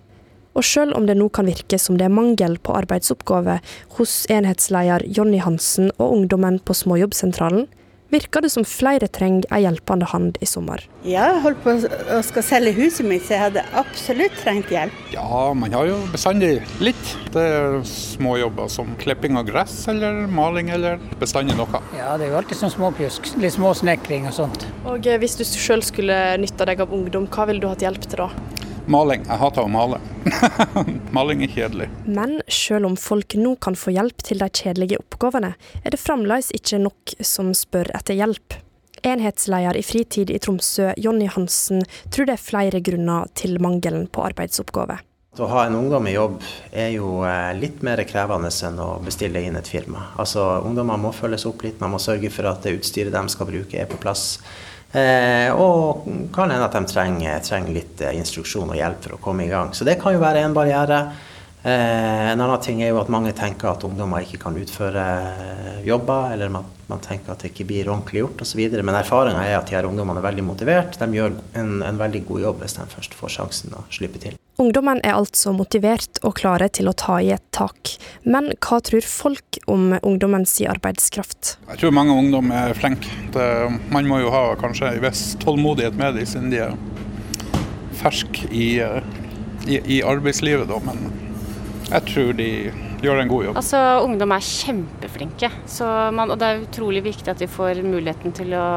Og selv om det nå kan virke som det er mangel på arbeidsoppgaver hos enhetsleder Jonny Hansen og ungdommen på Småjobbsentralen, virker det som flere trenger ei hjelpende hånd i sommer. Jeg holdt på å skal selge huset mitt, så jeg hadde absolutt trengt hjelp. Ja, man har jo bestandig litt. Det er små jobber som klipping av gress eller maling eller bestandig noe. Ja, det er jo alltid sånn småpjusk. Litt småsnekring og sånt. Og hvis du sjøl skulle nytta deg av ungdom, hva ville du hatt hjelp til da? Maling. Jeg hater å male. Maling er kjedelig. Men selv om folk nå kan få hjelp til de kjedelige oppgavene, er det fremdeles ikke nok som spør etter hjelp. Enhetsleder i Fritid i Tromsø, Jonny Hansen, tror det er flere grunner til mangelen på arbeidsoppgaver. Å ha en ungdom i jobb er jo eh, litt mer krevende enn å bestille inn et firma. Altså, Ungdommer må følges opp litt, man må sørge for at det utstyret de skal bruke er på plass. Eh, og kan hende at de trenger, trenger litt eh, instruksjon og hjelp for å komme i gang. Så det kan jo være en barriere. Eh, en annen ting er jo at mange tenker at ungdommer ikke kan utføre eh, jobber, eller at man tenker at det ikke blir ordentlig gjort osv. Men erfaringa er at de her ungdommene er veldig motivert. De gjør en, en veldig god jobb hvis de først får sjansen å slippe til. Ungdommen er altså motivert og klare til å ta i et tak. Men hva tror folk om ungdommens arbeidskraft? Jeg tror mange ungdom er flinke. Man må jo ha kanskje en viss tålmodighet med dem siden de er ferske i, i, i arbeidslivet. Da. Men jeg tror de gjør en god jobb. Altså, Ungdom er kjempeflinke, man, og det er utrolig viktig at de får muligheten til å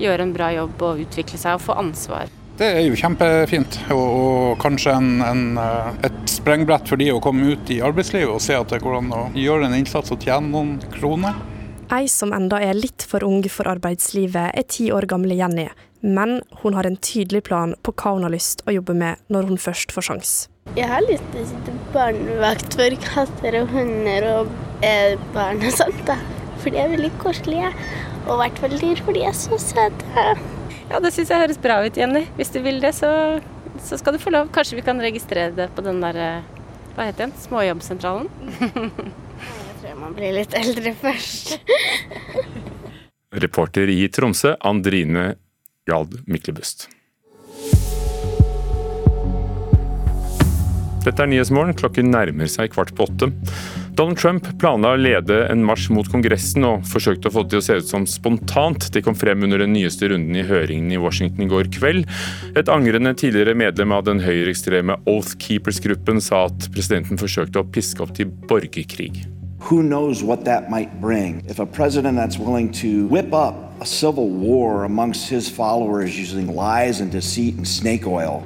gjøre en bra jobb og utvikle seg og få ansvar. Det er jo kjempefint, og, og kanskje en, en, et sprengbrett for de å komme ut i arbeidslivet og se at det går an å gjøre en innsats og tjene noen kroner. Ei som enda er litt for ung for arbeidslivet, er ti år gamle Jenny. Men hun har en tydelig plan på hva hun har lyst å jobbe med når hun først får sjans. Jeg har lyst til å sitte barnevakt for katter og hunder og eh, barn og sånt. da. For de er veldig koselige. Og i hvert fall dyr, for de er så søte. Ja, det syns jeg høres bra ut, Jenny. Hvis du vil det, så, så, skal du få lov. Kanskje vi kan registrere det på den der Hva heter den? Småjobbsentralen? jeg tror man blir litt eldre først. Reporter i Tromsø, Andrine Jald Myklebust. Dette er Nyhetsmorgen. Klokken nærmer seg kvart på åtte. Donald Trump planla å lede en marsj mot Kongressen og forsøkte å få det til å se ut som spontant. Det kom frem under den nyeste runden i høringen i Washington i går kveld. Et angrende tidligere medlem av den høyreekstreme Oath Keepers-gruppen sa at presidenten forsøkte å piske opp til borgerkrig. Who knows what that might bring? If a president that's willing to whip up a civil war amongst his followers using lies and deceit and snake oil,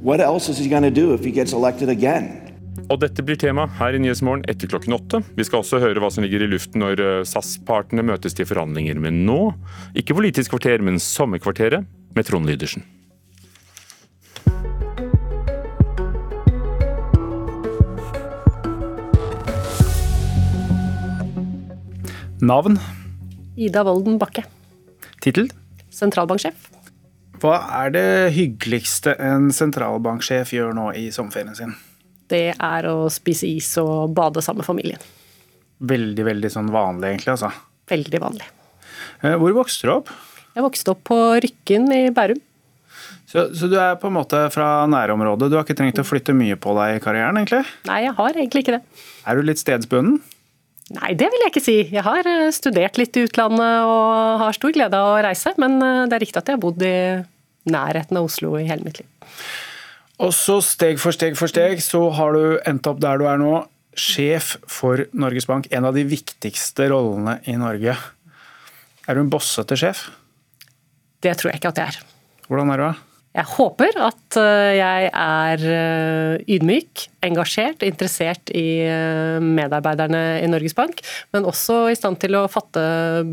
What else is he going to do if he gets elected again? Og dette blir tema her i Nyhetsmorgen etter klokken åtte. Vi skal også høre hva som ligger i luften når eh, SAS-partene møtes til forhandlinger. Men nå, ikke Politisk kvarter, men Sommerkvarteret med Trond Lydersen. Navn? Ida Wolden Bakke. Tittel? Sentralbanksjef. Hva er det hyggeligste en sentralbanksjef gjør nå i sommerferien sin? Det er å spise is og bade sammen med familien. Veldig, veldig sånn vanlig egentlig, altså? Veldig vanlig. Eh, hvor vokste du opp? Jeg vokste opp på Rykken i Bærum. Så, så, du er på en måte fra nærområdet, du har ikke trengt å flytte mye på deg i karrieren, egentlig? Nei, jeg har egentlig ikke det. Er du litt stedsbunden? Nei, det vil jeg ikke si. Jeg har eh, studert litt i utlandet og har stor glede av å reise, men eh, det er riktig at jeg har bodd i nærheten av Oslo i hele mitt liv. Og så steg for steg for steg så har du endt opp der du er nå, sjef for Norges Bank. En av de viktigste rollene i Norge. Er du en bossete sjef? Det tror jeg ikke at jeg er. Hvordan er du da? Jeg håper at eh, jeg er eh, ydmyk, engasjert, interessert i eh, medarbeiderne i Norges Bank, men også i stand til å fatte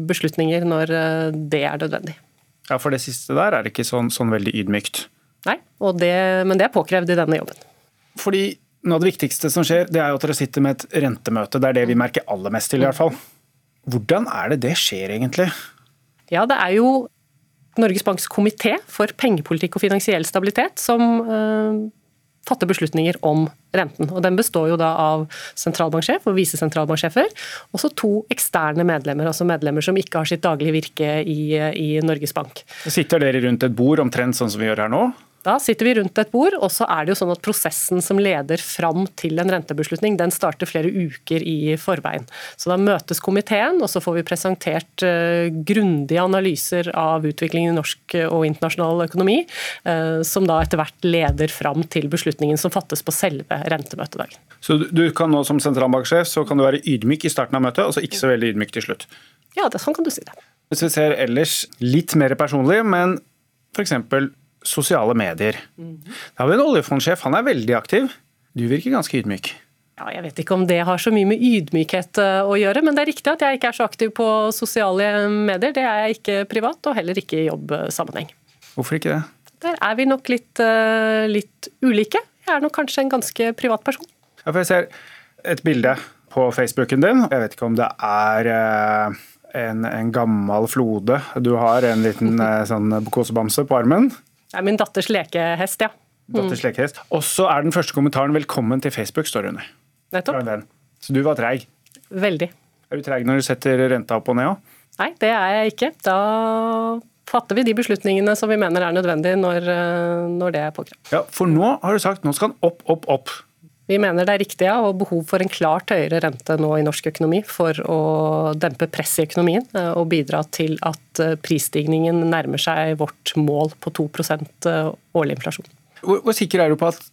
beslutninger når det er nødvendig. Ja, For det siste der er det ikke sånn, sånn veldig ydmykt? Nei, det, men det er påkrevd i denne jobben. Fordi noe av det viktigste som skjer, det er jo at dere sitter med et rentemøte. Det er det vi merker aller mest til, i hvert fall. Hvordan er det det skjer, egentlig? Ja, det er jo Norges Banks komité for pengepolitikk og finansiell stabilitet som øh, fatter beslutninger om renten. Og Den består jo da av sentralbanksjef og visesentralbanksjefer, og så to eksterne medlemmer, altså medlemmer som ikke har sitt daglige virke i, i Norges Bank. Sitter dere rundt et bord omtrent sånn som vi gjør her nå? Da sitter vi rundt et bord, og så er det jo sånn at prosessen som leder fram til en rentebeslutning, den starter flere uker i forveien. Så da møtes komiteen, og så får vi presentert uh, grundige analyser av utviklingen i norsk og internasjonal økonomi, uh, som da etter hvert leder fram til beslutningen som fattes på selve rentemøtedagen. Så du kan nå som sentralbanksjef så kan du være ydmyk i starten av møtet, og så ikke så veldig ydmyk til slutt? Ja, det, sånn kan du si det. Hvis vi ser ellers litt mer personlig, men f.eks sosiale medier. Da har vi en oljefondsjef, han er veldig aktiv. Du virker ganske ydmyk. Ja, jeg vet ikke om det har så mye med ydmykhet eh, å gjøre, men det er riktig at jeg ikke er så aktiv på sosiale medier. Det er jeg ikke privat, og heller ikke i jobbsammenheng. Hvorfor ikke det? Der er vi nok litt, eh, litt ulike. Jeg er nok kanskje en ganske privat person. Ja, for jeg ser et bilde på Facebooken din. Jeg vet ikke om det er eh, en, en gammel flode. Du har en liten sånn kosebamse på armen. Det er min datters lekehest, ja. Datters lekehest. Og så er den første kommentaren 'velkommen til Facebook', står det under. Nettopp. Så du var treig. Veldig. Er du treig når du setter renta opp og ned òg? Nei, det er jeg ikke. Da fatter vi de beslutningene som vi mener er nødvendige når, eh, når det er påkrevd. Ja, for nå har du sagt nå skal den opp, opp, opp. Vi mener det er riktig ja, og behov for en klart høyere rente nå i norsk økonomi for å dempe presset i økonomien eh, og bidra til at eh, prisstigningen nærmer seg vårt mål på 2% årlig inflasjon. Hvor, hvor sikker er du på at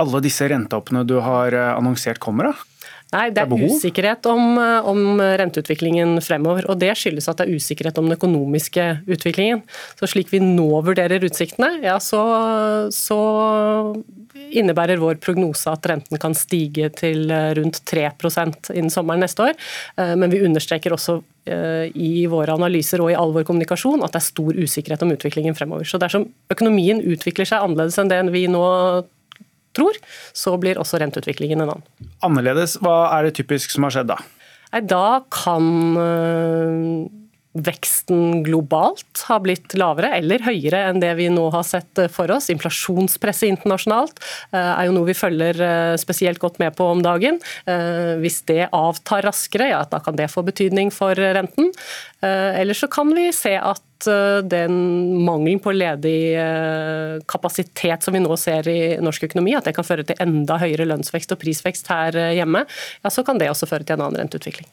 alle disse renteoppene du har annonsert kommer? da? Nei, Det er usikkerhet om, om, renteutviklingen fremover. og Det skyldes at det er usikkerhet om den økonomiske utviklingen. Så Slik vi nå vurderer utsiktene, ja, så, så innebærer vår prognose at renten kan stige til rundt 3% innen sommeren neste år. Eh, men vi understreker også eh, i våre analyser og i all vår kommunikasjon at det er stor usikkerhet om utviklingen fremover. Så dersom økonomien utvikler seg annerledes enn det vi nå tror, så blir også renteutviklingen en annen. Annerledes, hva er det typisk som har skjedd da? Da kan veksten globalt har blitt lavere eller høyere enn det vi nå har sett for oss. Inflasjonspresset internasjonalt øh, er jo noe vi følger øh, spesielt godt med på om dagen. Hvis det avtar raskere, ja, da kan det få betydning for renten. Eller så kan vi se at den mangelen på ledig kapasitet som vi nå ser i norsk økonomi, at det kan føre til enda høyere lønnsvekst og prisvekst her hjemme, ja, så kan det også føre til en annen renteutvikling.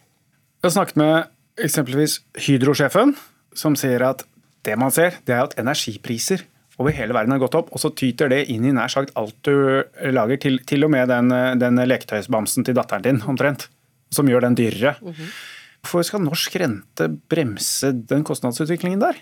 Jeg har snakket med eksempelvis Hydro-sjefen, som sier at det man ser, det er at energipriser over hele verden har gått opp, og så tyter det inn i nær sagt alt du lager, til, til og med den, den leketøysbamsen til datteren din, omtrent, som gjør den dyrere. Mm -hmm. Hvorfor skal norsk rente bremse den kostnadsutviklingen der?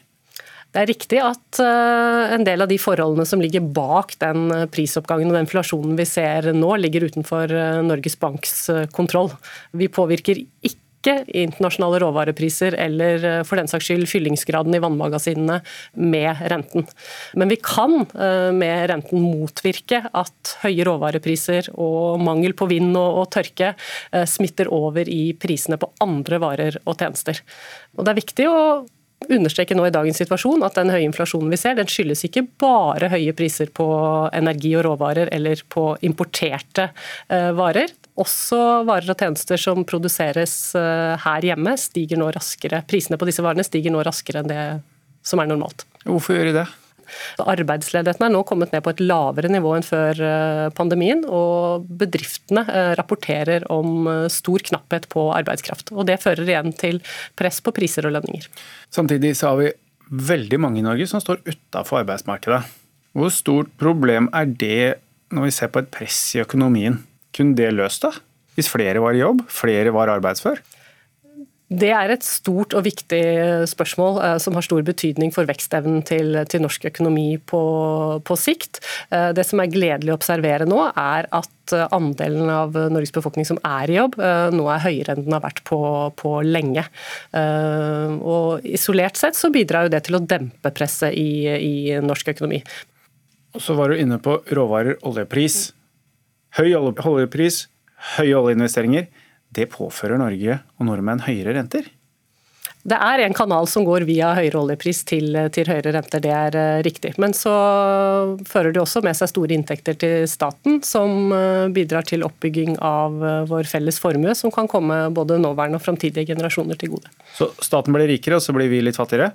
Det er riktig at eh, en del av de forholdene som ligger bak den eh, prisoppgangen og den inflasjonen vi ser nå, ligger utenfor eh, Norges Banks kontroll. Vi påvirker ikke ikke internasjonale råvarepriser eller eh, for den saks skyld fyllingsgraden i vannmagasinene med renten. Men vi kan eh, med renten motvirke at høye råvarepriser og mangel på vind og, tørke eh, smitter over i prisene på andre varer og tjenester. Og det er viktig å understreke nå i dagens situasjon at den høye inflasjonen vi ser, den skyldes ikke bare høye priser på energi og råvarer eller på importerte varer. Også varer og tjenester som produseres eh, her hjemme, stiger nå raskere. Prisene på disse varene stiger nå raskere enn det som er normalt. Hvorfor gjør de det? Arbeidsledigheten er nå kommet ned på et lavere nivå enn før eh, pandemien, og bedriftene eh, rapporterer om stor knapphet på arbeidskraft. og Det fører igjen til press på priser og lønninger. Samtidig så har vi veldig mange i Norge som står utafor arbeidsmarkedet. Hvor stort problem er det når vi ser på et press i økonomien? Kunne det løst det? Hvis flere var i jobb, flere var arbeidsfør? Det er et stort og viktig spørsmål eh, som har stor betydning for vekstevnen til, til norsk økonomi på, på, sikt. Eh, det som er gledelig å observere nå, er at eh, andelen av Norges befolkning som er i jobb, nå er høyere enn den har vært på, på lenge. Og Isolert sett så bidrar jo det til å dempe presset i, i norsk økonomi. Og så var du inne på råvarer, oljepris. Høy oljepris, høye oljeinvesteringer, det påfører Norge og nordmenn høyere renter. Det er en kanal som går via høyere oljepris til, til, høyere renter, det er uh, riktig. Men så fører det også med seg store inntekter til staten, som uh, bidrar til oppbygging av uh, vår felles formue, som kan komme både nåværende og framtidige generasjoner til gode. Så staten blir rikere, og så blir vi litt fattigere?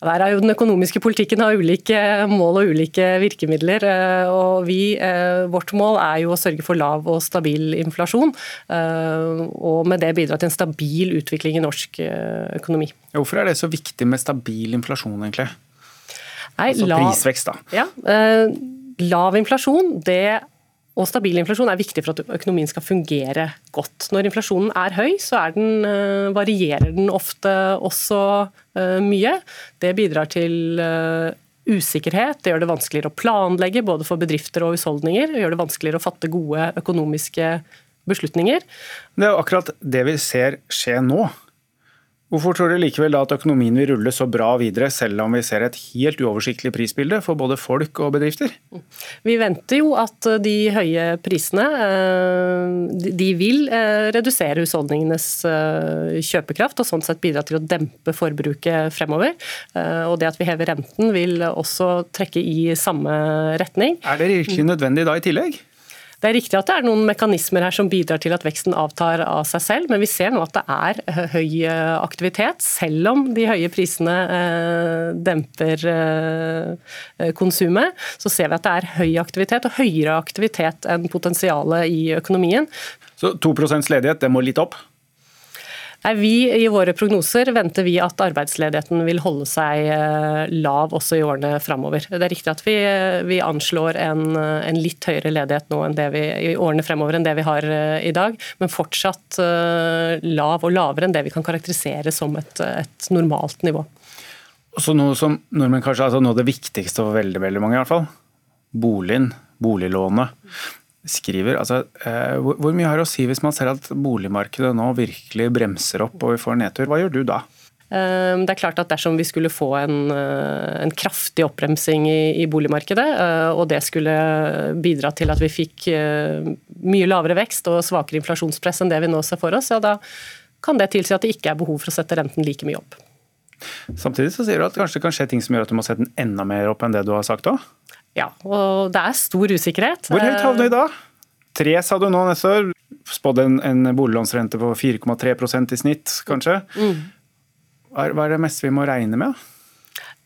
Der er jo Den økonomiske politikken har ulike mål og ulike virkemidler. Eh, og vi, eh, Vårt mål er jo å sørge for lav og stabil inflasjon, eh, og med det bidra til en stabil utvikling i norsk økonomi. Hvorfor er det så viktig med stabil inflasjon, egentlig? Nei, altså prisvekst, da. Ja, Lav inflasjon det og stabil inflasjon er viktig for at økonomien skal fungere godt. Når inflasjonen er høy, så er den, eh, varierer den ofte også eh, mye. Det bidrar til eh, usikkerhet, det gjør det vanskeligere å planlegge både for bedrifter og husholdninger. Det gjør det vanskeligere å fatte gode økonomiske beslutninger. Det er jo akkurat det vi ser skje nå. Hvorfor tror dere likevel da at økonomien vil rulle så bra videre, selv om vi ser et helt uoversiktlig prisbilde for både folk og bedrifter? Vi venter jo at de høye prisene eh, de vil eh, redusere husholdningenes eh, kjøpekraft, og sånn sett bidra til å dempe forbruket fremover. Og det at vi hever renten vil også trekke i samme retning. Er det virkelig nødvendig da i tillegg? Det er riktig at det er noen mekanismer her som bidrar til at veksten avtar av seg selv, men vi ser nå at det er eh, høy eh, aktivitet, selv om de høye prisene eh, demper konsumet. Så ser vi at det er høy aktivitet, og høyere aktivitet enn potensialet i økonomien. Så 2% ledighet, det må litt opp? Nei, vi I våre prognoser venter vi at arbeidsledigheten vil holde seg eh, lav også i årene framover. Det er riktig at vi, vi anslår en, en, litt høyere ledighet nå vi, i årene fremover enn det vi har eh, i dag, men fortsatt lav og lavere enn det vi kan karakterisere som et, et normalt nivå. Så noe som nordmenn kanskje, altså noe av det viktigste for veldig, veldig mange i hvert fall, boligen, boliglånet skriver. Altså, eh, hvor mye har å si hvis man ser at boligmarkedet nå virkelig bremser opp og vi får nedtur? Hva gjør du da? Ehm, det er klart at Dersom vi skulle få en, eh, en kraftig oppbremsing i, i, boligmarkedet, eh, og det skulle bidra til at vi fikk mye lavere vekst og svakere inflasjonspress enn det vi nå ser for oss, ja da kan det tilsi at det ikke er behov for å sette renten like mye opp. Samtidig så sier du at kanskje det kan skje ting som gjør at du må sette den enda mer opp enn det du har sagt òg? Ja, og det er stor usikkerhet. Hvor høyt havner vi da? Tre sa du nå neste år. Spådd en, en boliglånsrente på 4,3% i snitt, kanskje. Mm. Hva er det meste vi må regne med?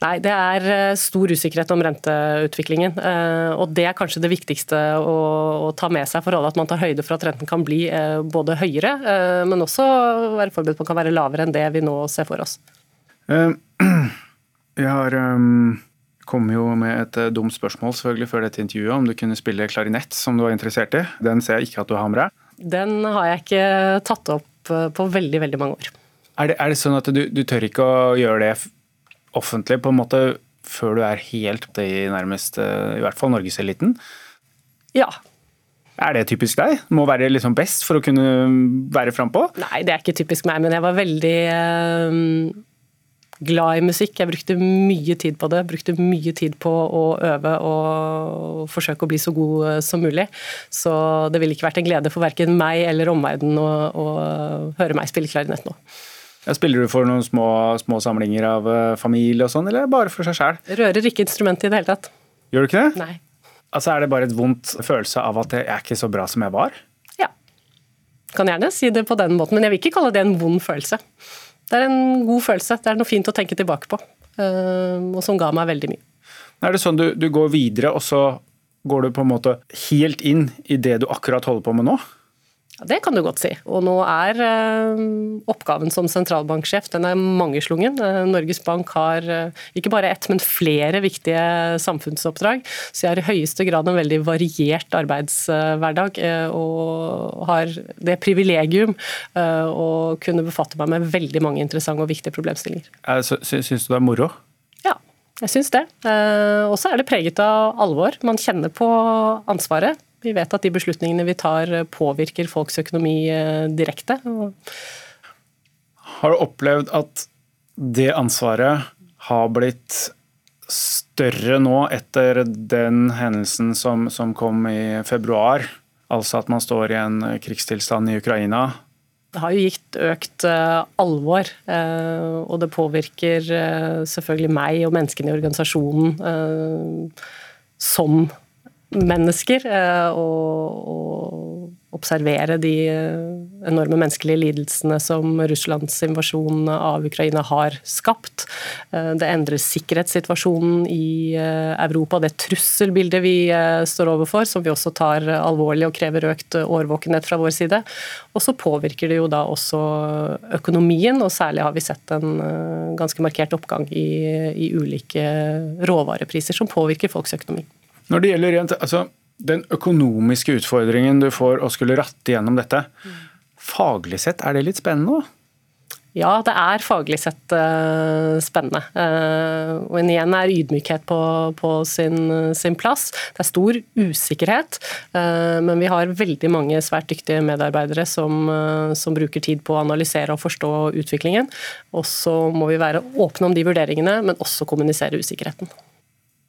Nei, Det er eh, stor usikkerhet om renteutviklingen. Eh, og Det er kanskje det viktigste å, å ta med seg for alle, at man tar høyde for at renten kan bli eh, både høyere, men også være forberedt på at den kan være lavere enn det vi nå ser for oss. Jeg har um kom jo med et eh, dumt spørsmål selvfølgelig før dette intervjuet, om du kunne spille klarinett, som du var interessert i. Den ser jeg ikke at du har med deg. Den har jeg ikke tatt opp eh, på veldig, veldig mange år. Er det, er det sånn at du, du, tør ikke å gjøre det offentlig, på en måte, før du er helt i nærmest, eh, i hvert fall norgeseliten? Ja. Er det typisk deg? Må være liksom best for å kunne være frampå? Nei, det er ikke typisk meg, men jeg var veldig glad i musikk. Jeg brukte mye tid på det. Brukte mye tid på å øve og forsøke å bli så god eh, som mulig. Så det ville ikke vært en glede for verken meg eller omverdenen å, å høre meg spille klarinett nå. Ja, spiller du for noen små, små samlinger av eh, familie og sånn, eller bare for seg sjæl? Rører ikke instrumentet i det hele tatt. Gjør du ikke det? Nei. Altså Er det bare et vondt følelse av at jeg er ikke så bra som jeg var? Ja. Kan gjerne si det på den måten, men jeg vil ikke kalle det en vond følelse det er en god følelse. Det er noe fint å tenke tilbake på, eh, og som ga meg veldig mye. Er det sånn du, du går videre, og så går du på en måte helt inn i det du akkurat holder på med nå? Ja, Det kan du godt si. Og nå er eh, oppgaven som sentralbanksjef den er mangeslungen. Eh, Norges Bank har eh, ikke bare ett, men flere viktige samfunnsoppdrag. Så jeg har i høyeste grad en veldig variert arbeidshverdag og har det privilegium å kunne befatte meg med veldig mange interessante og viktige problemstillinger. Syns du det er moro? Ja, jeg syns det. Og så er det preget av alvor. Man kjenner på ansvaret. Vi vet at de beslutningene vi tar påvirker folks økonomi eh, direkte. Har du opplevd at det ansvaret har blitt større nå etter den hendelsen som, som kom i februar? Altså at man står i en krigstilstand i Ukraina, det har jo gitt økt uh, alvor, og det påvirker selvfølgelig meg og menneskene i organisasjonen som mennesker eh, og, og, observere de eh, enorme menneskelige lidelsene som Russlands invasjon av Ukraina har skapt. Eh, det endrer sikkerhetssituasjonen i Europa, det trusselbildet vi står overfor, som vi også tar alvorlig og krever økt årvåkenhet fra vår side. Og så påvirker det jo da også økonomien, og særlig har vi sett en ganske markert oppgang i, i ulike råvarepriser som påvirker folks økonomi. Når det gjelder rent, altså, den økonomiske utfordringen du får å skulle ratte gjennom dette, faglig sett, er det litt spennende? Ja, det er faglig sett uh, spennende. Uh, og igjen er ydmykhet på, på sin, sin, plass. Det er stor usikkerhet, uh, men vi har veldig mange svært dyktige medarbeidere som, som, bruker tid på å analysere og forstå utviklingen. Og så må vi være åpne om de vurderingene, men også kommunisere usikkerheten.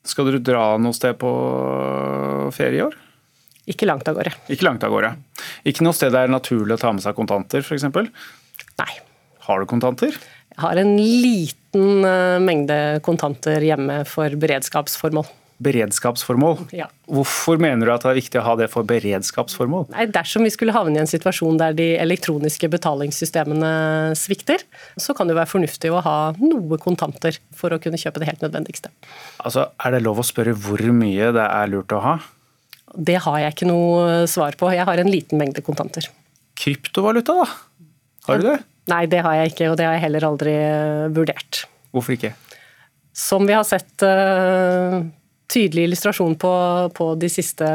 Skal dere dra noe sted på ferie i år? Ikke langt av gårde. Ikke langt av gårde. Ikke noe sted det er naturlig å ta med seg kontanter, f.eks.? Nei. Har du kontanter? Jeg har en liten eh, mengde kontanter hjemme for beredskapsformål. Beredskapsformål? Ja. Hvorfor mener du at det er viktig å ha det for beredskapsformål? Nei, dersom vi skulle havne i en situasjon der de elektroniske betalingssystemene svikter, så kan det være fornuftig å ha noe kontanter for å kunne kjøpe det helt nødvendigste. Altså, Er det lov å spørre hvor mye det er lurt å ha? Det har jeg ikke noe svar på. Jeg har en liten mengde kontanter. Kryptovaluta, da? Har du det? Nei, det har jeg ikke, og det har jeg heller aldri eh, vurdert. Hvorfor ikke? Som vi har sett uh, tydelig illustrasjon på, på, de siste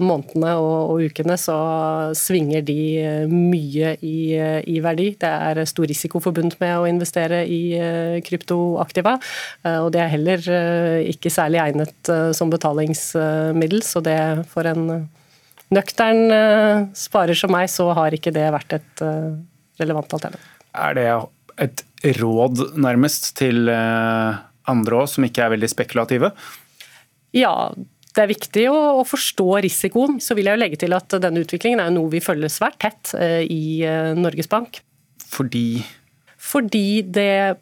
månedene og, og, ukene, så svinger de eh, mye i, i, verdi. Det er stor risiko forbundet med å investere i kryptoaktiva. Og det er heller ikke særlig egnet som betalingsmiddel, så det for en nøktern sparer som meg, så har ikke det vært et relevant alternativ. Er det et råd nærmest til eh, andre òg, som ikke er veldig spekulative? Ja, det er viktig å, forstå risikoen. Så vil jeg jo legge til at denne utviklingen er noe vi følger svært tett eh, i eh, Norges Bank. Fordi? Fordi det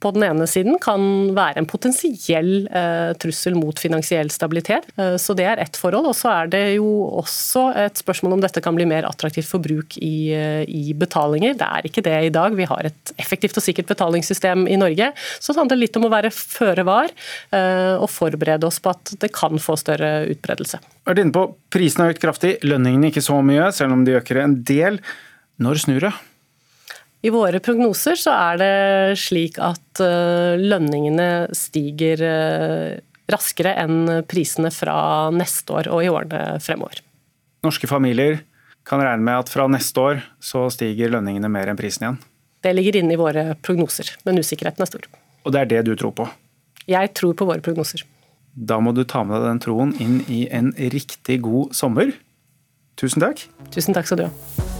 på den ene siden kan være en potensiell eh, trussel mot finansiell stabilitet. Eh, så det er ett forhold. Og så er det jo også et spørsmål om dette kan bli mer attraktivt for bruk i, eh, i, betalinger. Det er ikke det i dag. Vi har et effektivt og sikkert betalingssystem i Norge. Så det handler litt om å være føre var og forberede oss på at det kan få større utbredelse. Vært inne på Prisene har økt kraftig, lønningene ikke så mye, selv om de øker en del. Når snur det? I våre prognoser så er det slik at eh, lønningene stiger eh, raskere enn prisene fra neste år og i årene fremover. Norske familier kan regne med at fra neste år så stiger lønningene mer enn prisen igjen? Det ligger inne i våre prognoser, men usikkerheten er stor. Og det er det du tror på? Jeg tror på våre prognoser. Da må du ta med deg den troen inn i en riktig god sommer. Tusen takk. Tusen takk skal du ha.